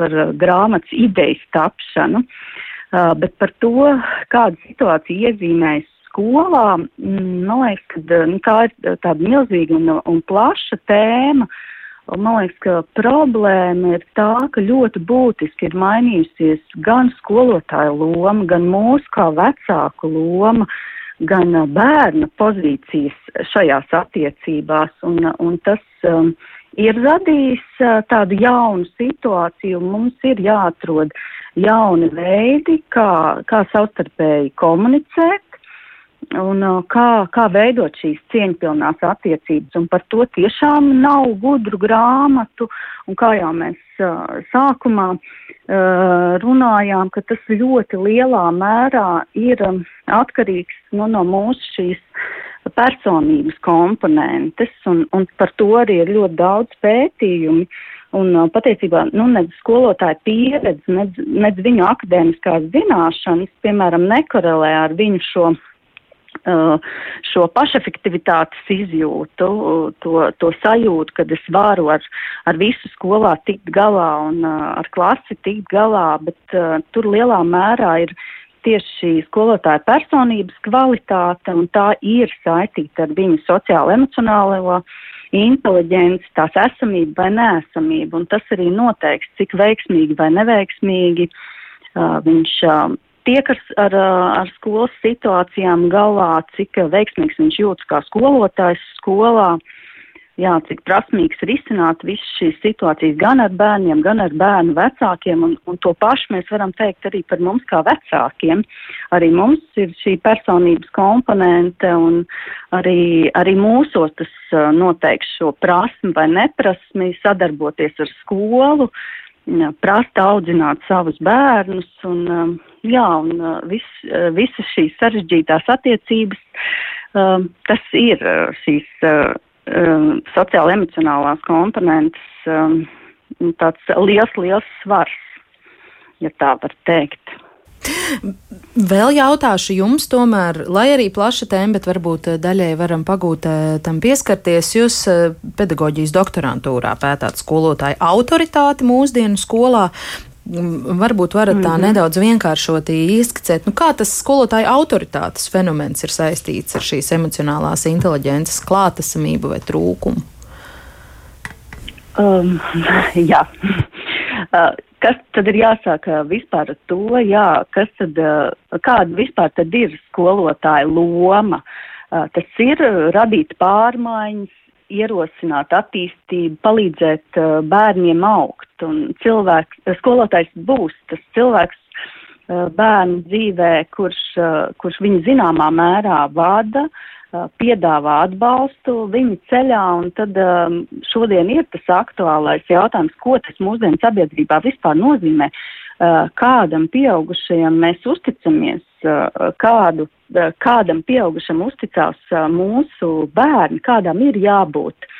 par grāmatas idejas tapšanu, uh, bet par to, kāda situācija iezīmējas skolā, man liekas, ka nu, tā ir tāda milzīga un, un plaša tēma, uh, Un man liekas, ka problēma ir tā, ka ļoti būtiski ir mainījusies gan skolotāja loma, gan mūsu kā vecāku loma, gan bērna pozīcijas šajās attiecībās. Un, un tas um, ir radījis uh, tādu jaunu situāciju, un mums ir jāatrod jauni veidi, kā, kā savstarpēji komunicēt un uh, kā, kā veidot šīs cieņpilnās attiecības. Un par to tiešām nav gudru grāmatu, un kā jau mēs uh, sākumā uh, runājām, ka tas ļoti lielā mērā ir um, atkarīgs nu, no mūsu šīs personības komponentes, un, un par to arī ir ļoti daudz pētījumi. Un uh, patiesībā, nu, nedz skolotāja pieredze, nedz, nedz viņu akadēmiskās zināšanas, piemēram, nekorelē ar viņu šo Uh, šo pašefektivitātes izjūtu, to, to sajūtu, kad es varu ar, ar visu skolā tikt galā un uh, ar klasi tikt galā, bet uh, tur lielā mērā ir tieši šī skolotāja personības kvalitāte, un tā ir saistīta ar viņu sociālo emocionālo inteliģenci, tās esamību vai neesamību, un tas arī noteiks, cik veiksmīgi vai neveiksmīgi uh, viņš uh, tiek ar, ar, ar skolas situācijām galā, cik veiksmīgs viņš jūtas kā skolotājs skolā, jā, cik prasmīgs risināt visas šīs situācijas gan ar bērniem, gan ar bērnu vecākiem, un, un to pašu mēs varam teikt arī par mums kā vecākiem. Arī mums ir šī personības komponente, un arī, arī mūsos tas noteiks šo prasmi vai neprasmi sadarboties ar skolu, prasta audzināt savus bērnus, un jā, un uh, vis, uh, visas šīs sarežģītās attiecības, um, tas ir uh, šīs um, sociāla emocionālās komponentes um, tāds liels, liels svars, ja tā var teikt. Vēl jautāšu jums, tomēr, lai arī plaša tēma, bet varbūt eh, daļai varam pagūt eh, tam pieskarties. Jūs eh, pedagoģijas doktorantūrā pētāt skolotāju autoritāti mūsdienu skolā. Mm, varbūt varat tā mm -hmm. nedaudz vienkāršoti ieskicēt, nu, kā tas skolotāja autoritātes fenomens ir saistīts ar šīs emocionālās inteliģences klātesamību vai trūkumu. Um, jā. Uh, kas tad ir jāsāk vispār ar to, jā, kas tad, kāda vispār tad ir skolotāja loma? Tas ir radīt pārmaiņas, ierosināt attīstību, palīdzēt bērniem augt. Un cilvēks, skolotājs būs tas cilvēks bērnu dzīvē, kurš, kurš viņu zināmā mērā vada, piedāvā atbalstu viņu ceļā, un tad um, šodien ir tas aktuālais jautājums, ko tas mūsdienu sabiedrībā vispār nozīmē, uh, kādam pieaugušajam mēs uzticamies, uh, kādu, uh, kādam pieaugušam uzticās mūsu bērni, kādam ir jābūt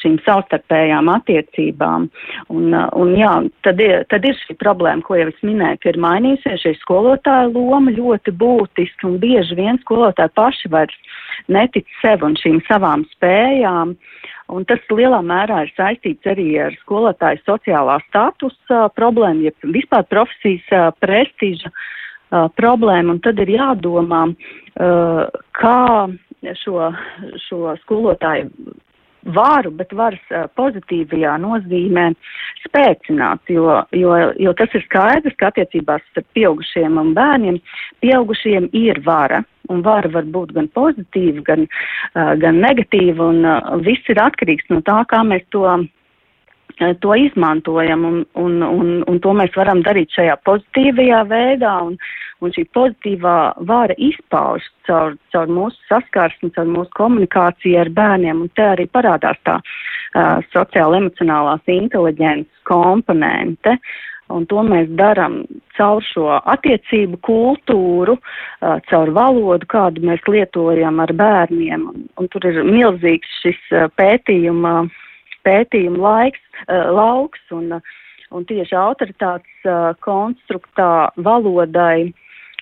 šīm savstarpējām attiecībām. Un, un jā, tad ir, tad ir šī problēma, ko jau es minēju, ka ir mainījusies šī skolotāja loma ļoti būtiski un bieži vien skolotāji paši vairs netic sev un šīm savām spējām. Un tas lielā mērā ir saistīts arī ar skolotāju sociālā statusa problēmu, ja vispār profesijas prestiža problēmu. Un tad ir jādomā, kā šo, šo skolotāju varu, bet varas pozitīvajā nozīmē spēcināt, jo, jo, jo tas ir skaidrs, ka attiecībās starp pieaugušiem un bērniem pieaugušiem ir vara. Un vara var būt gan pozitīva, gan, uh, gan negatīva, un uh, viss ir atkarīgs no tā, kā mēs to to izmantojam, un, un, un, un to mēs varam darīt šajā pozitīvajā veidā, un, un šī pozitīvā vara izpauž caur, caur mūsu saskarsmi, caur mūsu komunikāciju ar bērniem, un te arī parādās tā uh, sociāla emocionālās inteliģences komponente. Un to mēs darām caur šo attiecību kultūru, uh, caur valodu, kādu mēs lietojam ar bērniem. Un, un tur ir milzīgs šis uh, pētījuma uh, pētījuma laiks, uh, lauks un, un tieši autoritātes uh, konstruktā valodai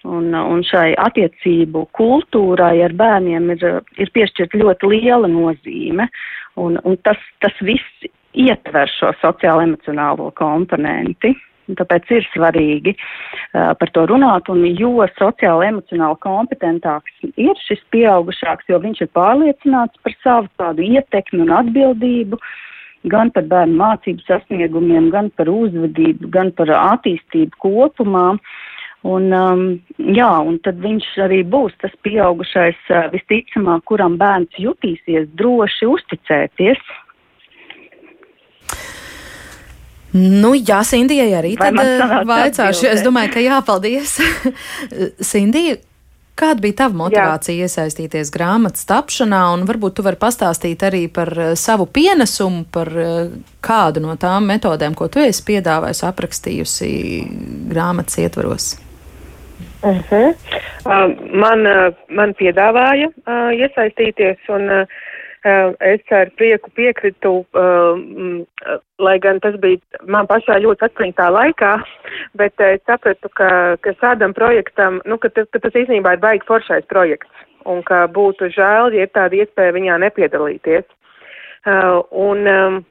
un, un šai attiecību kultūrai ar bērniem ir, ir piešķirta ļoti liela nozīme. Un, un tas, tas viss ietver šo sociālo emocionālo komponenti. Tāpēc ir svarīgi uh, par to runāt, un jo sociāli emocionāli kompetentāks ir šis pieaugušāks, jo viņš ir pārliecināts par savu tādu ietekmi un atbildību, gan par bērnu mācību sasniegumiem, gan par uzvedību, gan par attīstību kopumā. Un, um, jā, un tad viņš arī būs tas pieaugušais, uh, visticamāk, kuram bērns jutīsies droši uzticēties. Nu, jā, Sindijai arī Vai tad uh, vaicāšu. Es domāju, ka jāpaldies. Sindija, Kāda bija tava motivācija Jā. iesaistīties grāmatas tapšanā, un varbūt tu vari pastāstīt arī par uh, savu pienesumu, par uh, kādu no tām metodēm, ko tu esi piedāvājusi, aprakstījusi grāmatas ietvaros? Uh -huh. uh, man, uh, man piedāvāja uh, iesaistīties, un uh, Eh, es ar prieku piekritu, eh, lai gan tas bija man pašā ļoti atklītā laikā, bet es sapratu, ka, ka šādam projektam, nu, ka, ka tas īstenībā ir baigi foršais projekts un ka būtu žēl, ja ir tāda iespēja viņā nepiedalīties. Eh, un, um,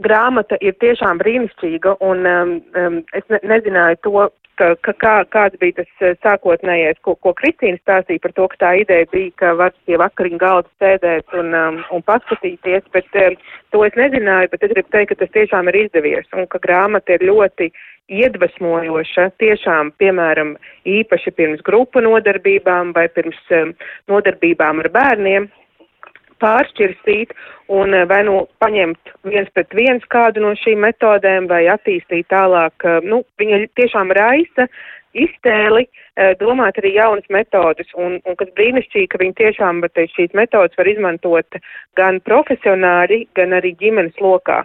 grāmata ir tiešām brīnišķīga, un um, es ne, nezināju to, ka, ka kā, kāds bija tas eh, sākotnējais, ko, ko Kristīna stāstīja par to, ka tā ideja bija, ka var pie vakariņu galda sēdēt un, um, un paskatīties, bet um, to es nezināju, bet es gribu teikt, ka tas tiešām ir izdevies un ka grāmata ir ļoti iedvesmojoša. Tiešām, piemēram, īpaši pirms grupu nodarbībām vai pirms um, nodarbībām ar bērniem pāršķirstīt un eh, vai nu paņemt viens pret viens kādu no šīm metodēm vai attīstīt tālāk. Eh, nu, viņa tiešām raisa iztēli eh, domāt arī jaunas metodas, un, un kas brīnišķīgi, ka viņi tiešām te, šīs metodas var izmantot gan profesionāli, gan arī ģimenes lokā.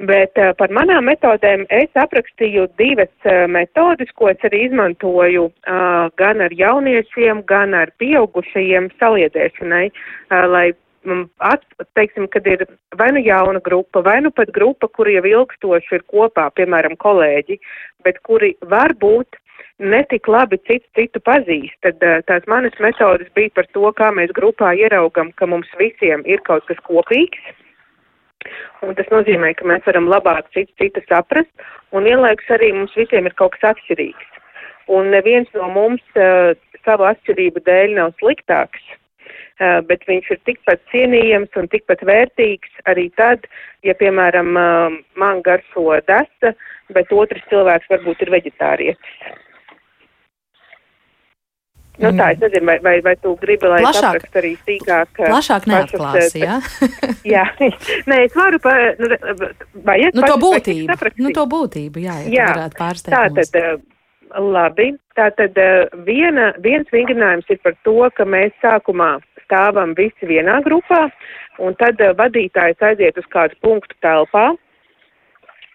Bet uh, par manām metodēm es aprakstīju divas uh, metodas, ko es arī izmantoju uh, gan ar jauniešiem, gan ar pieaugušajiem saliedēšanai, uh, lai mm, at, teiksim, kad ir vai nu jauna grupa, vai nu pat grupa, kuri jau ilgstoši ir kopā, piemēram, kolēģi, bet kuri varbūt netik labi citu citu pazīst, tad tās manas metodas bija par to, kā mēs grupā ieraugam, ka mums visiem ir kaut kas kopīgs. Un tas nozīmē, ka mēs varam labāk citu citu saprast, un vienlaikus arī mums visiem ir kaut kas atšķirīgs. Un neviens no mums uh, savu atšķirību dēļ nav sliktāks, uh, bet viņš ir tikpat cienījams un tikpat vērtīgs arī tad, ja, piemēram, uh, man garšo desa, bet otrs cilvēks varbūt ir veģetārietis. Nu, tā, es nezinu, vai, vai, vai tu gribi, lai Plašāk. es arī sīkāk. Plašāk neatklāsi, jā? jā, nē, es varu pa, nu, vajag nu, to būtību, nu, to būtību, jā, ja Jā, tu varētu pārsteigt. Tātad, eh, labi, tātad eh, viena, viens vingrinājums ir par to, ka mēs sākumā stāvam visi vienā grupā, un tad eh, vadītājs aiziet uz kādu punktu telpā.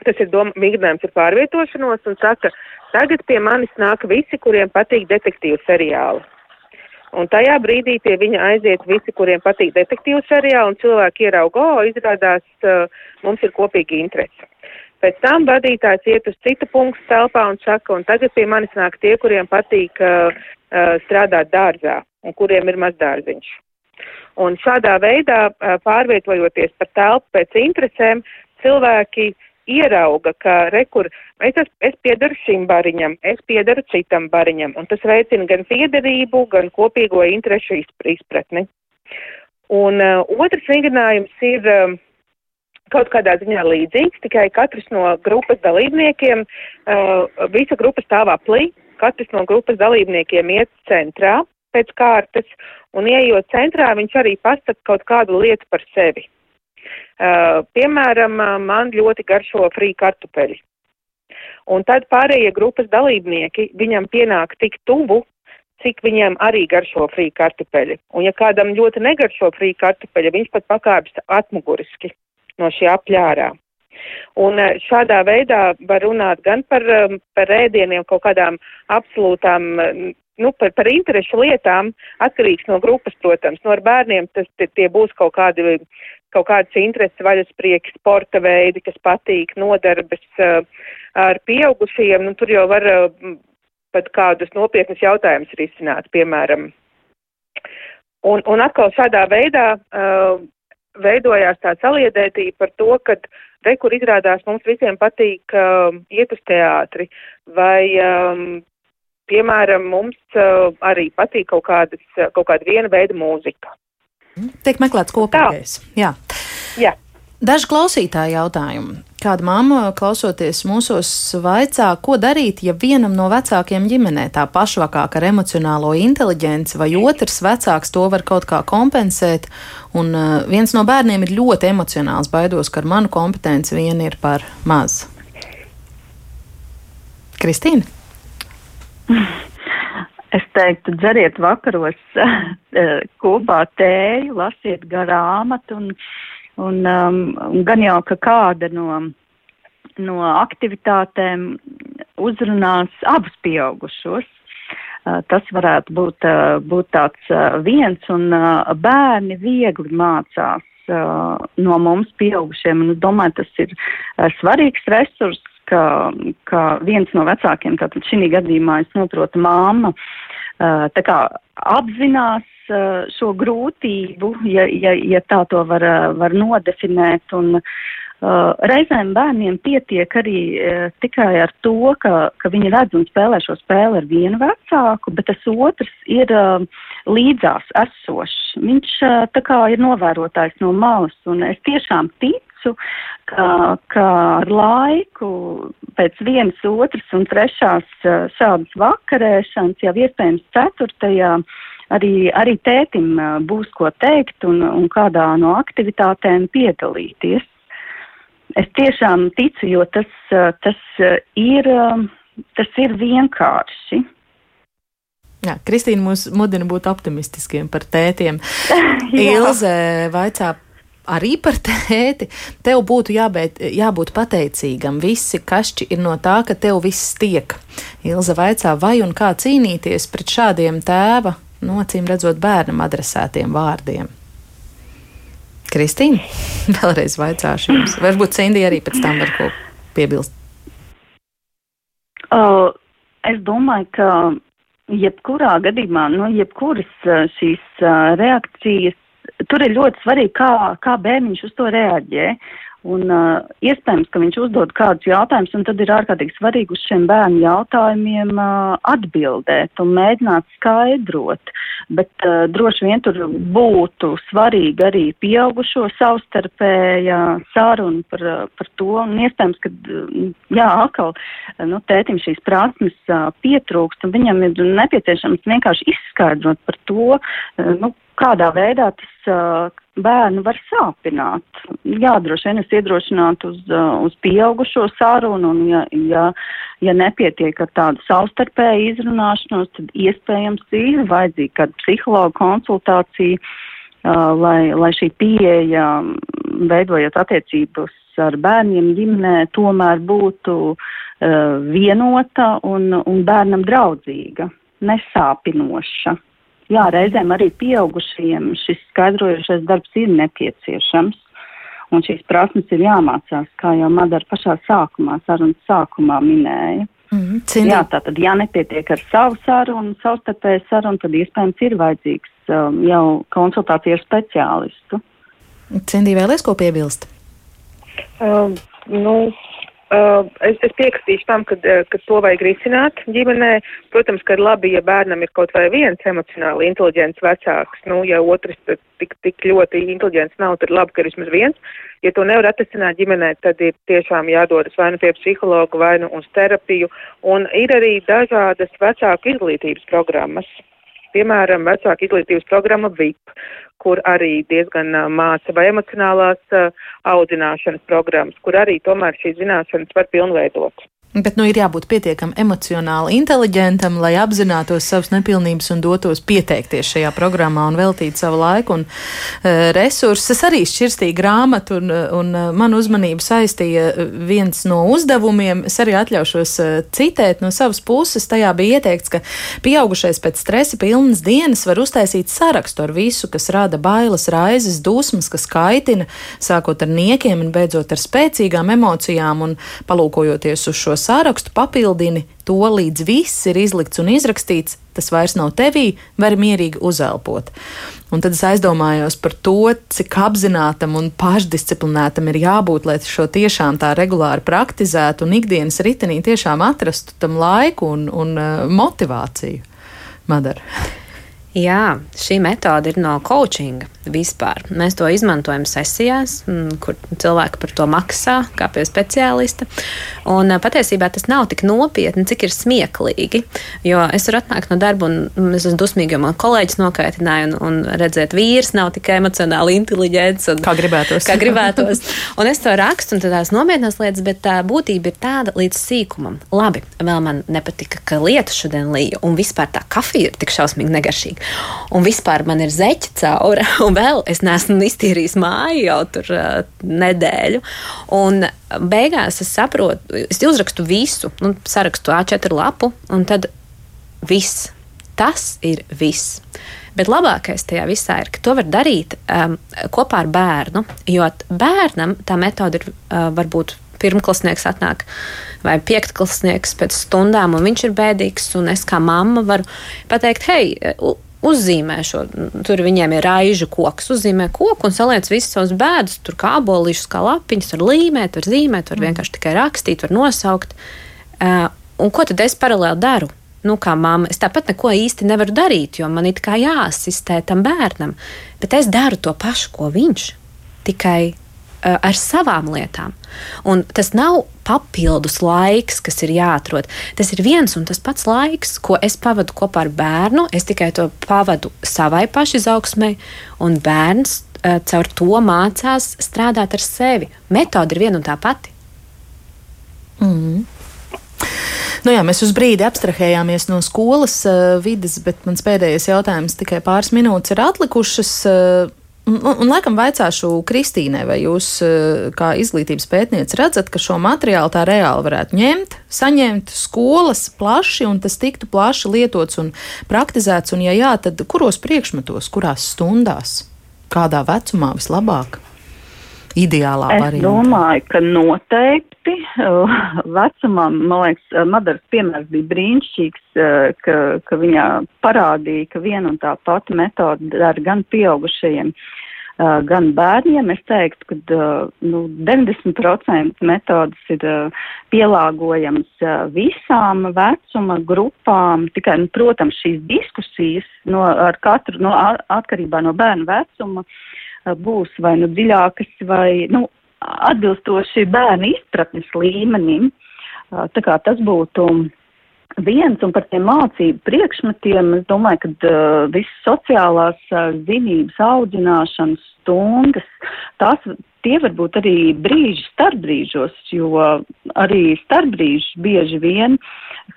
Tas ir doma, vingrinājums ir pārvietošanos un saka, tagad pie manis nāk visi, kuriem patīk detektīvu seriāli. Un tajā brīdī pie viņa aiziet visi, kuriem patīk detektīvu seriāli, un cilvēki ierauga, o, izrādās, uh, mums ir kopīgi interesi. Pēc tam vadītājs iet uz citu punktu telpā un saka, un tagad pie manis nāk tie, kuriem patīk uh, uh, strādāt dārzā un kuriem ir mazdārziņš. Un šādā veidā, uh, pārvietojoties pa telpu pēc interesēm, cilvēki ierauga, ka rekur, es, es, piedaru šim bariņam, es piedaru citam bariņam, un tas veicina gan piederību, gan kopīgo interešu izpratni. Un uh, otrs vingrinājums ir um, kaut kādā ziņā līdzīgs, tikai katrs no grupas dalībniekiem, uh, visa grupa stāv aplī, katrs no grupas dalībniekiem iet centrā pēc kārtas, un ieejot centrā, viņš arī pasaka kaut kādu lietu par sevi. Uh, piemēram, man ļoti garšo frī kartupeļi. Un tad pārējie grupas dalībnieki viņam pienāk tik tuvu, cik viņiem arī garšo frī kartupeļi. Un ja kādam ļoti negaršo frī kartupeļi, viņš pat pakāpjas atmuguriski no šī apļārā. Un šādā veidā var runāt gan par, par ēdieniem, kaut kādām absolūtām, nu, par, par interešu lietām, atkarīgs no grupas, protams. No ar bērniem tas tie būs kaut kādi kaut kādas intereses, vaļasprieki, sporta veidi, kas patīk, nodarbes uh, ar pieaugušajiem, nu tur jau var uh, pat kādus nopietnus jautājumus risināt, piemēram. Un, un atkal šādā veidā uh, veidojās tā saliedētība par to, ka rekur izrādās mums visiem patīk uh, iet uz teātri vai, um, piemēram, mums uh, arī patīk kaut, kādas, kaut kāda viena veida mūzika. Tiek meklēts kopīgais. Jā. Jā. Daži klausītāji jautājumi. Kāda mamma, klausoties mūsos, vaicā, ko darīt, ja vienam no vecākiem ģimenē tā pašvakāk ar emocionālo inteligenci, vai otrs vecāks to var kaut kā kompensēt, un uh, viens no bērniem ir ļoti emocionāls, baidos, ka ar manu kompetenci vien ir par maz. Kristīna? Es teiktu, dzeriet vakaros kopā tēju, lasiet grāmatu un, un, um, un gan jau, ka kāda no, no aktivitātēm uzrunās abus pieaugušos. Uh, tas varētu būt, uh, būt tāds viens, un bērni viegli mācās no mums pieaugušiem, un es domāju, tas ir svarīgs resurs, ka, ka viens no vecākiem, tātad šī gadījumā es noprotu māma, tā kā apzinās šo grūtību, ja, ja, ja tā to var, var nodefinēt. Un, reizēm bērniem pietiek arī tikai ar to, ka, ka viņi redz un spēlē šo spēli ar vienu vecāku, bet tas otrs ir līdzās esošs. Viņš tā kā ir novērotājs no malas, un es tiešām ticu, ka, ka ar laiku pēc vienas, otras un trešās šādas vakarēšanas, jau iespējams ceturtajā, arī, arī tētim būs ko teikt un, un kādā no aktivitātēm piedalīties. Es tiešām ticu, jo tas, tas, ir, tas ir vienkārši. Jā, Kristīna mūs mudina būt optimistiskiem par tētiem. Ilze vaicā arī par tēti, tev būtu jābūt, jābūt pateicīgam. Visi kašķi ir no tā, ka tev viss tiek. Ilza vaicā, vai un kā cīnīties pret šādiem tēva, nocīm redzot bērnam adresētiem vārdiem. Kristīna, vēlreiz vaicāšu jums. Varbūt Cindija arī pēc tam var ko piebilst. Uh, es domāju, ka jebkurā gadījumā, nu, jebkuras šīs uh, reakcijas tur ir ļoti svarīgi, kā, kā bērniņš uz to reaģē. Un uh, iespējams, ka viņš uzdod kādus jautājumus, un tad ir ārkārtīgi svarīgi uz šiem bērnu jautājumiem uh, atbildēt un mēģināt skaidrot. Bet uh, droši vien tur būtu svarīgi arī pieaugušo savstarpēja saruna par, uh, par to. Un iespējams, ka, jā, atkal, nu, tētim šīs prasmes uh, pietrūkst, un viņam ir nepieciešams vienkārši izskaidrot par to, uh, nu, kādā veidā tas uh, bērnu var sāpināt. Jā, droši vien es iedrošinātu uz, uh, uz pieaugušo sarunu, un ja, ja, ja nepietiek ar tādu savstarpēju izrunāšanos, tad iespējams ir vajadzīga kāda psihologa konsultācija, uh, lai, lai šī pieeja, veidojot attiecības ar bērniem ģimenē, tomēr būtu uh, vienota un, un bērnam draudzīga, nesāpinoša jā, reizēm arī pieaugušajiem šis skaidrojošais darbs ir nepieciešams. Un šīs prasmes ir jāmācās, kā jau Madara pašā sākumā, sarunas sākumā minēja. Mm, -hmm. jā, tā tad, ja nepietiek ar savu sarunu, savstarpēju sarunu, tad iespējams ir vajadzīgs um, jau konsultācija ar speciālistu. Cindī, vēlies ko piebilst? Um, nu, Uh, es, es piekritīšu tam, ka, uh, ka to vajag risināt ģimenē. Protams, ka ir labi, ja bērnam ir kaut vai viens emocionāli inteliģents vecāks. Nu, ja otrs tik, tik ļoti inteliģents nav, tad labi, ka ir vismaz viens. Ja to nevar atrisināt ģimenē, tad ir tiešām jādodas vai nu pie psihologa, vai nu uz terapiju. Un ir arī dažādas vecāku izglītības programmas. Piemēram, vecāku izglītības programma VIP, kur arī diezgan māca vai emocionālās audzināšanas programmas, kur arī tomēr šīs zināšanas var pilnveidot. Bet nu, ir jābūt pietiekami emocionāli inteliģentam, lai apzinātos savas nepilnības un dotos pieteikties šajā programmā un veltīt savu laiku un uh, resursus. Es arī šķirstīju grāmatu, un, un uh, man uzmanību saistīja viens no uzdevumiem. Es arī atļaušos citēt no savas puses. Tajā bija ieteikts, ka pieaugušais pēc stresa pilnas dienas var uztaisīt sarakstu ar visu, kas rada bailes, raizes, dusmas, kas kaitina, sākot ar niekiem un beidzot ar spēcīgām emocijām un palūkojoties uz šo sārakstu papildini to, līdz viss ir izlikts un izrakstīts, tas vairs nav tevī, var mierīgi uzelpot. Un tad es aizdomājos par to, cik apzinātam un pašdisciplinētam ir jābūt, lai šo tiešām tā regulāri praktizētu un ikdienas ritenī tiešām atrastu tam laiku un, un uh, motivāciju. Madara. Jā, šī metode ir no coachinga vispār. Mēs to izmantojam sesijās, mm, kur cilvēki par to maksā, kā pie speciālista. Un patiesībā tas nav tik nopietni, cik ir smieklīgi. Jo es varu atnākt no darba, un es esmu dusmīga, jo man kolēģis nokaitināja, un, un redzēt, vīrs nav tikai emocionāli inteliģents. Un, kā gribētos. Kā gribētos. un es to rakstu, un tādās nopietnās lietas, bet tā būtība ir tāda līdz sīkumam. Labi, vēl man nepatika, ka lieta šodien līja, un vispār tā kafija ir tik šausmīgi negaršīga. Un vispār man ir zeķa caura. Un vēl es neesmu iztīrījis māju jau tur uh, nedēļu. Un beigās es saprotu, es uzrakstu visu, nu, sarakstu A4 lapu, un tad viss. Tas ir viss. Bet labākais tajā visā ir, ka to var darīt um, kopā ar bērnu. Jo bērnam tā metode ir uh, varbūt pirmklasnieks atnāk vai piektklasnieks pēc stundām, un viņš ir bēdīgs. Es kā mamma varu pateikt, hei, uzzīmē šo, tur viņiem ir raižu koks, uzzīmē koku un saliec visus savus bēdus, tur kā abolīšus, kā lapiņus, var līmēt, var zīmēt, var mm. vienkārši tikai rakstīt, var nosaukt. Uh, un ko tad es paralēli daru? Nu, kā mamma, es tāpat neko īsti nevaru darīt, jo man ir kā jāasistē tam bērnam, bet es daru to pašu, ko viņš. Tikai ar savām lietām. Un tas nav papildus laiks, kas ir jāatrod. Tas ir viens un tas pats laiks, ko es pavadu kopā ar bērnu. Es tikai to pavadu savai pašizaugsmai, un bērns uh, caur to mācās strādāt ar sevi. Metode ir viena un tā pati. Mm. Nu jā, mēs uz brīdi abstrahējāmies no skolas uh, vidas, bet mans pēdējais jautājums tikai pāris minūtes ir atlikušas. Uh, Un, un laikam vaicāšu Kristīnai, vai jūs eh, kā izglītības pētniece redzat, ka šo materiālu tā reāli varētu ņemt, saņemt skolas plaši un tas tiktu plaši lietots un praktizēts, un ja jā, tad kuros priekšmetos, kurās stundās, kādā vecumā vislabāk? Ideālā es variantā. Es domāju, ka noteikti vecumā, man liekas, Madaras piemērs bija brīnišķīgs, eh, ka, ka viņa parādīja, ka viena un tā pati metode dara gan pieaugušajiem, gan bērniem. Es teiktu, ka nu, 90% metodas ir pielāgojamas visām vecuma grupām. Tikai, nu, protams, šīs diskusijas no, ar katru no, atkarībā no bērnu vecuma būs vai nu dziļākas, vai nu, atbilstoši bērnu izpratnes līmenim. Tā kā tas būtu viens un par tiem mācību priekšmetiem, es domāju, ka uh, visas sociālās uh, zinības audzināšanas stundas, tās, tie var būt arī brīži starpbrīžos, jo arī starpbrīži bieži vien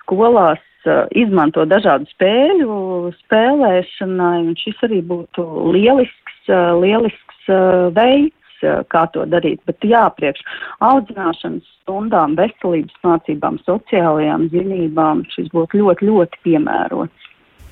skolās uh, izmanto dažādu spēļu spēlēšanai, un šis arī būtu lielisks, uh, lielisks uh, veids kā to darīt, bet jāpriekš audzināšanas stundām, veselības mācībām, sociālajām zinībām šis būtu ļoti, ļoti piemērots.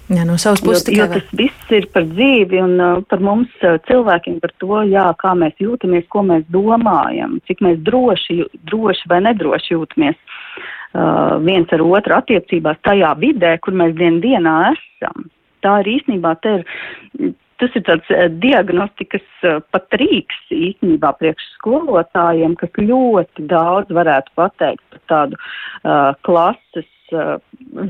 Jā, no savas puses tikai. Jo, jo tas viss ir par dzīvi un uh, par mums uh, cilvēkiem, par to, jā, kā mēs jūtamies, ko mēs domājam, cik mēs droši, droši vai nedroši jūtamies uh, viens ar otru attiecībās tajā vidē, kur mēs dien dienā esam. Tā ir īstenībā, te ir tas ir tāds uh, diagnostikas uh, pat rīks īstenībā priekš skolotājiem, kas ļoti daudz varētu pateikt par tādu uh, klases uh,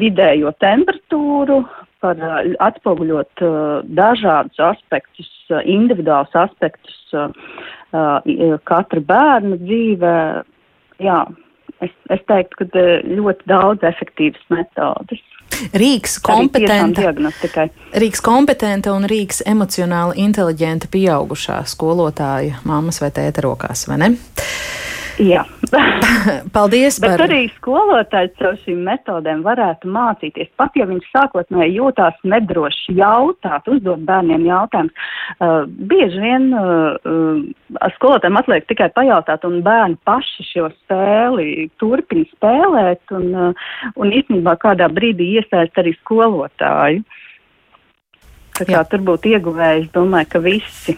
vidējo temperatūru, par uh, atspoguļot uh, dažādus aspektus, uh, individuālus aspektus uh, uh, katra bērna dzīvē. Jā, es, es teiktu, ka ļoti daudz efektīvas metodas. Rīks kompetenta, Rīks kompetenta un Rīks emocionāli inteliģenta pieaugušā skolotāja mammas vai tēta rokās, vai ne? Jā. Paldies! Bet par... arī skolotāji caur šīm metodēm varētu mācīties. Pat ja viņš sākotnēji jūtās nedroši jautāt, uzdot bērniem jautājumus, uh, bieži vien uh, uh, skolotājiem atliek tikai pajautāt, un bērni paši šo spēli turpina spēlēt, un, uh, un īstenībā kādā brīdī iesaist arī skolotāju. Tā kā Jā. tur būtu ieguvējis, domāju, ka visi.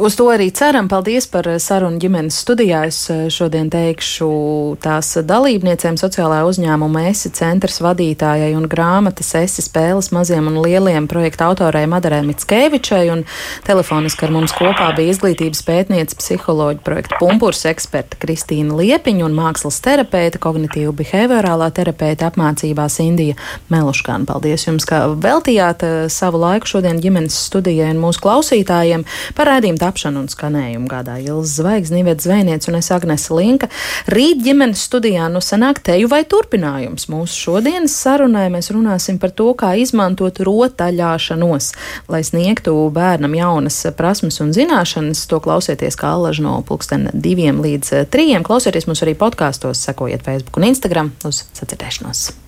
Uz to arī ceram. Paldies par sarunu ģimenes studijā. Es eh, šodien teikšu tās dalībniecēm sociālajā uzņēmuma esi centrs vadītājai un grāmatas esi spēles maziem un lieliem projekta autorei Madarē Mitskevičai un telefoniski ar mums kopā bija izglītības pētniece psiholoģa projekta Pumpurs eksperta Kristīna Liepiņa un mākslas terapeita, kognitīva behaviorālā terapeita apmācībās Indija Meluškāna. Paldies jums, ka veltījāt eh, savu laiku šodien ģimenes studijai un mūsu klausītājiem par raidījumu tapšanu un skanējumu gādāja Ilza Zvaigznes, Nīvets Zvejniec un es Agnese Linka. Rīt ģimenes studijā nu sanāk teju vai turpinājums. Mūsu šodienas sarunai mēs runāsim par to, kā izmantot rotaļāšanos, lai sniegtu bērnam jaunas prasmes un zināšanas. To klausieties kā allaž no pulksten diviem līdz trijiem. Klausieties mums arī podkāstos, sekojiet Facebook un Instagram uz sacirdēšanos.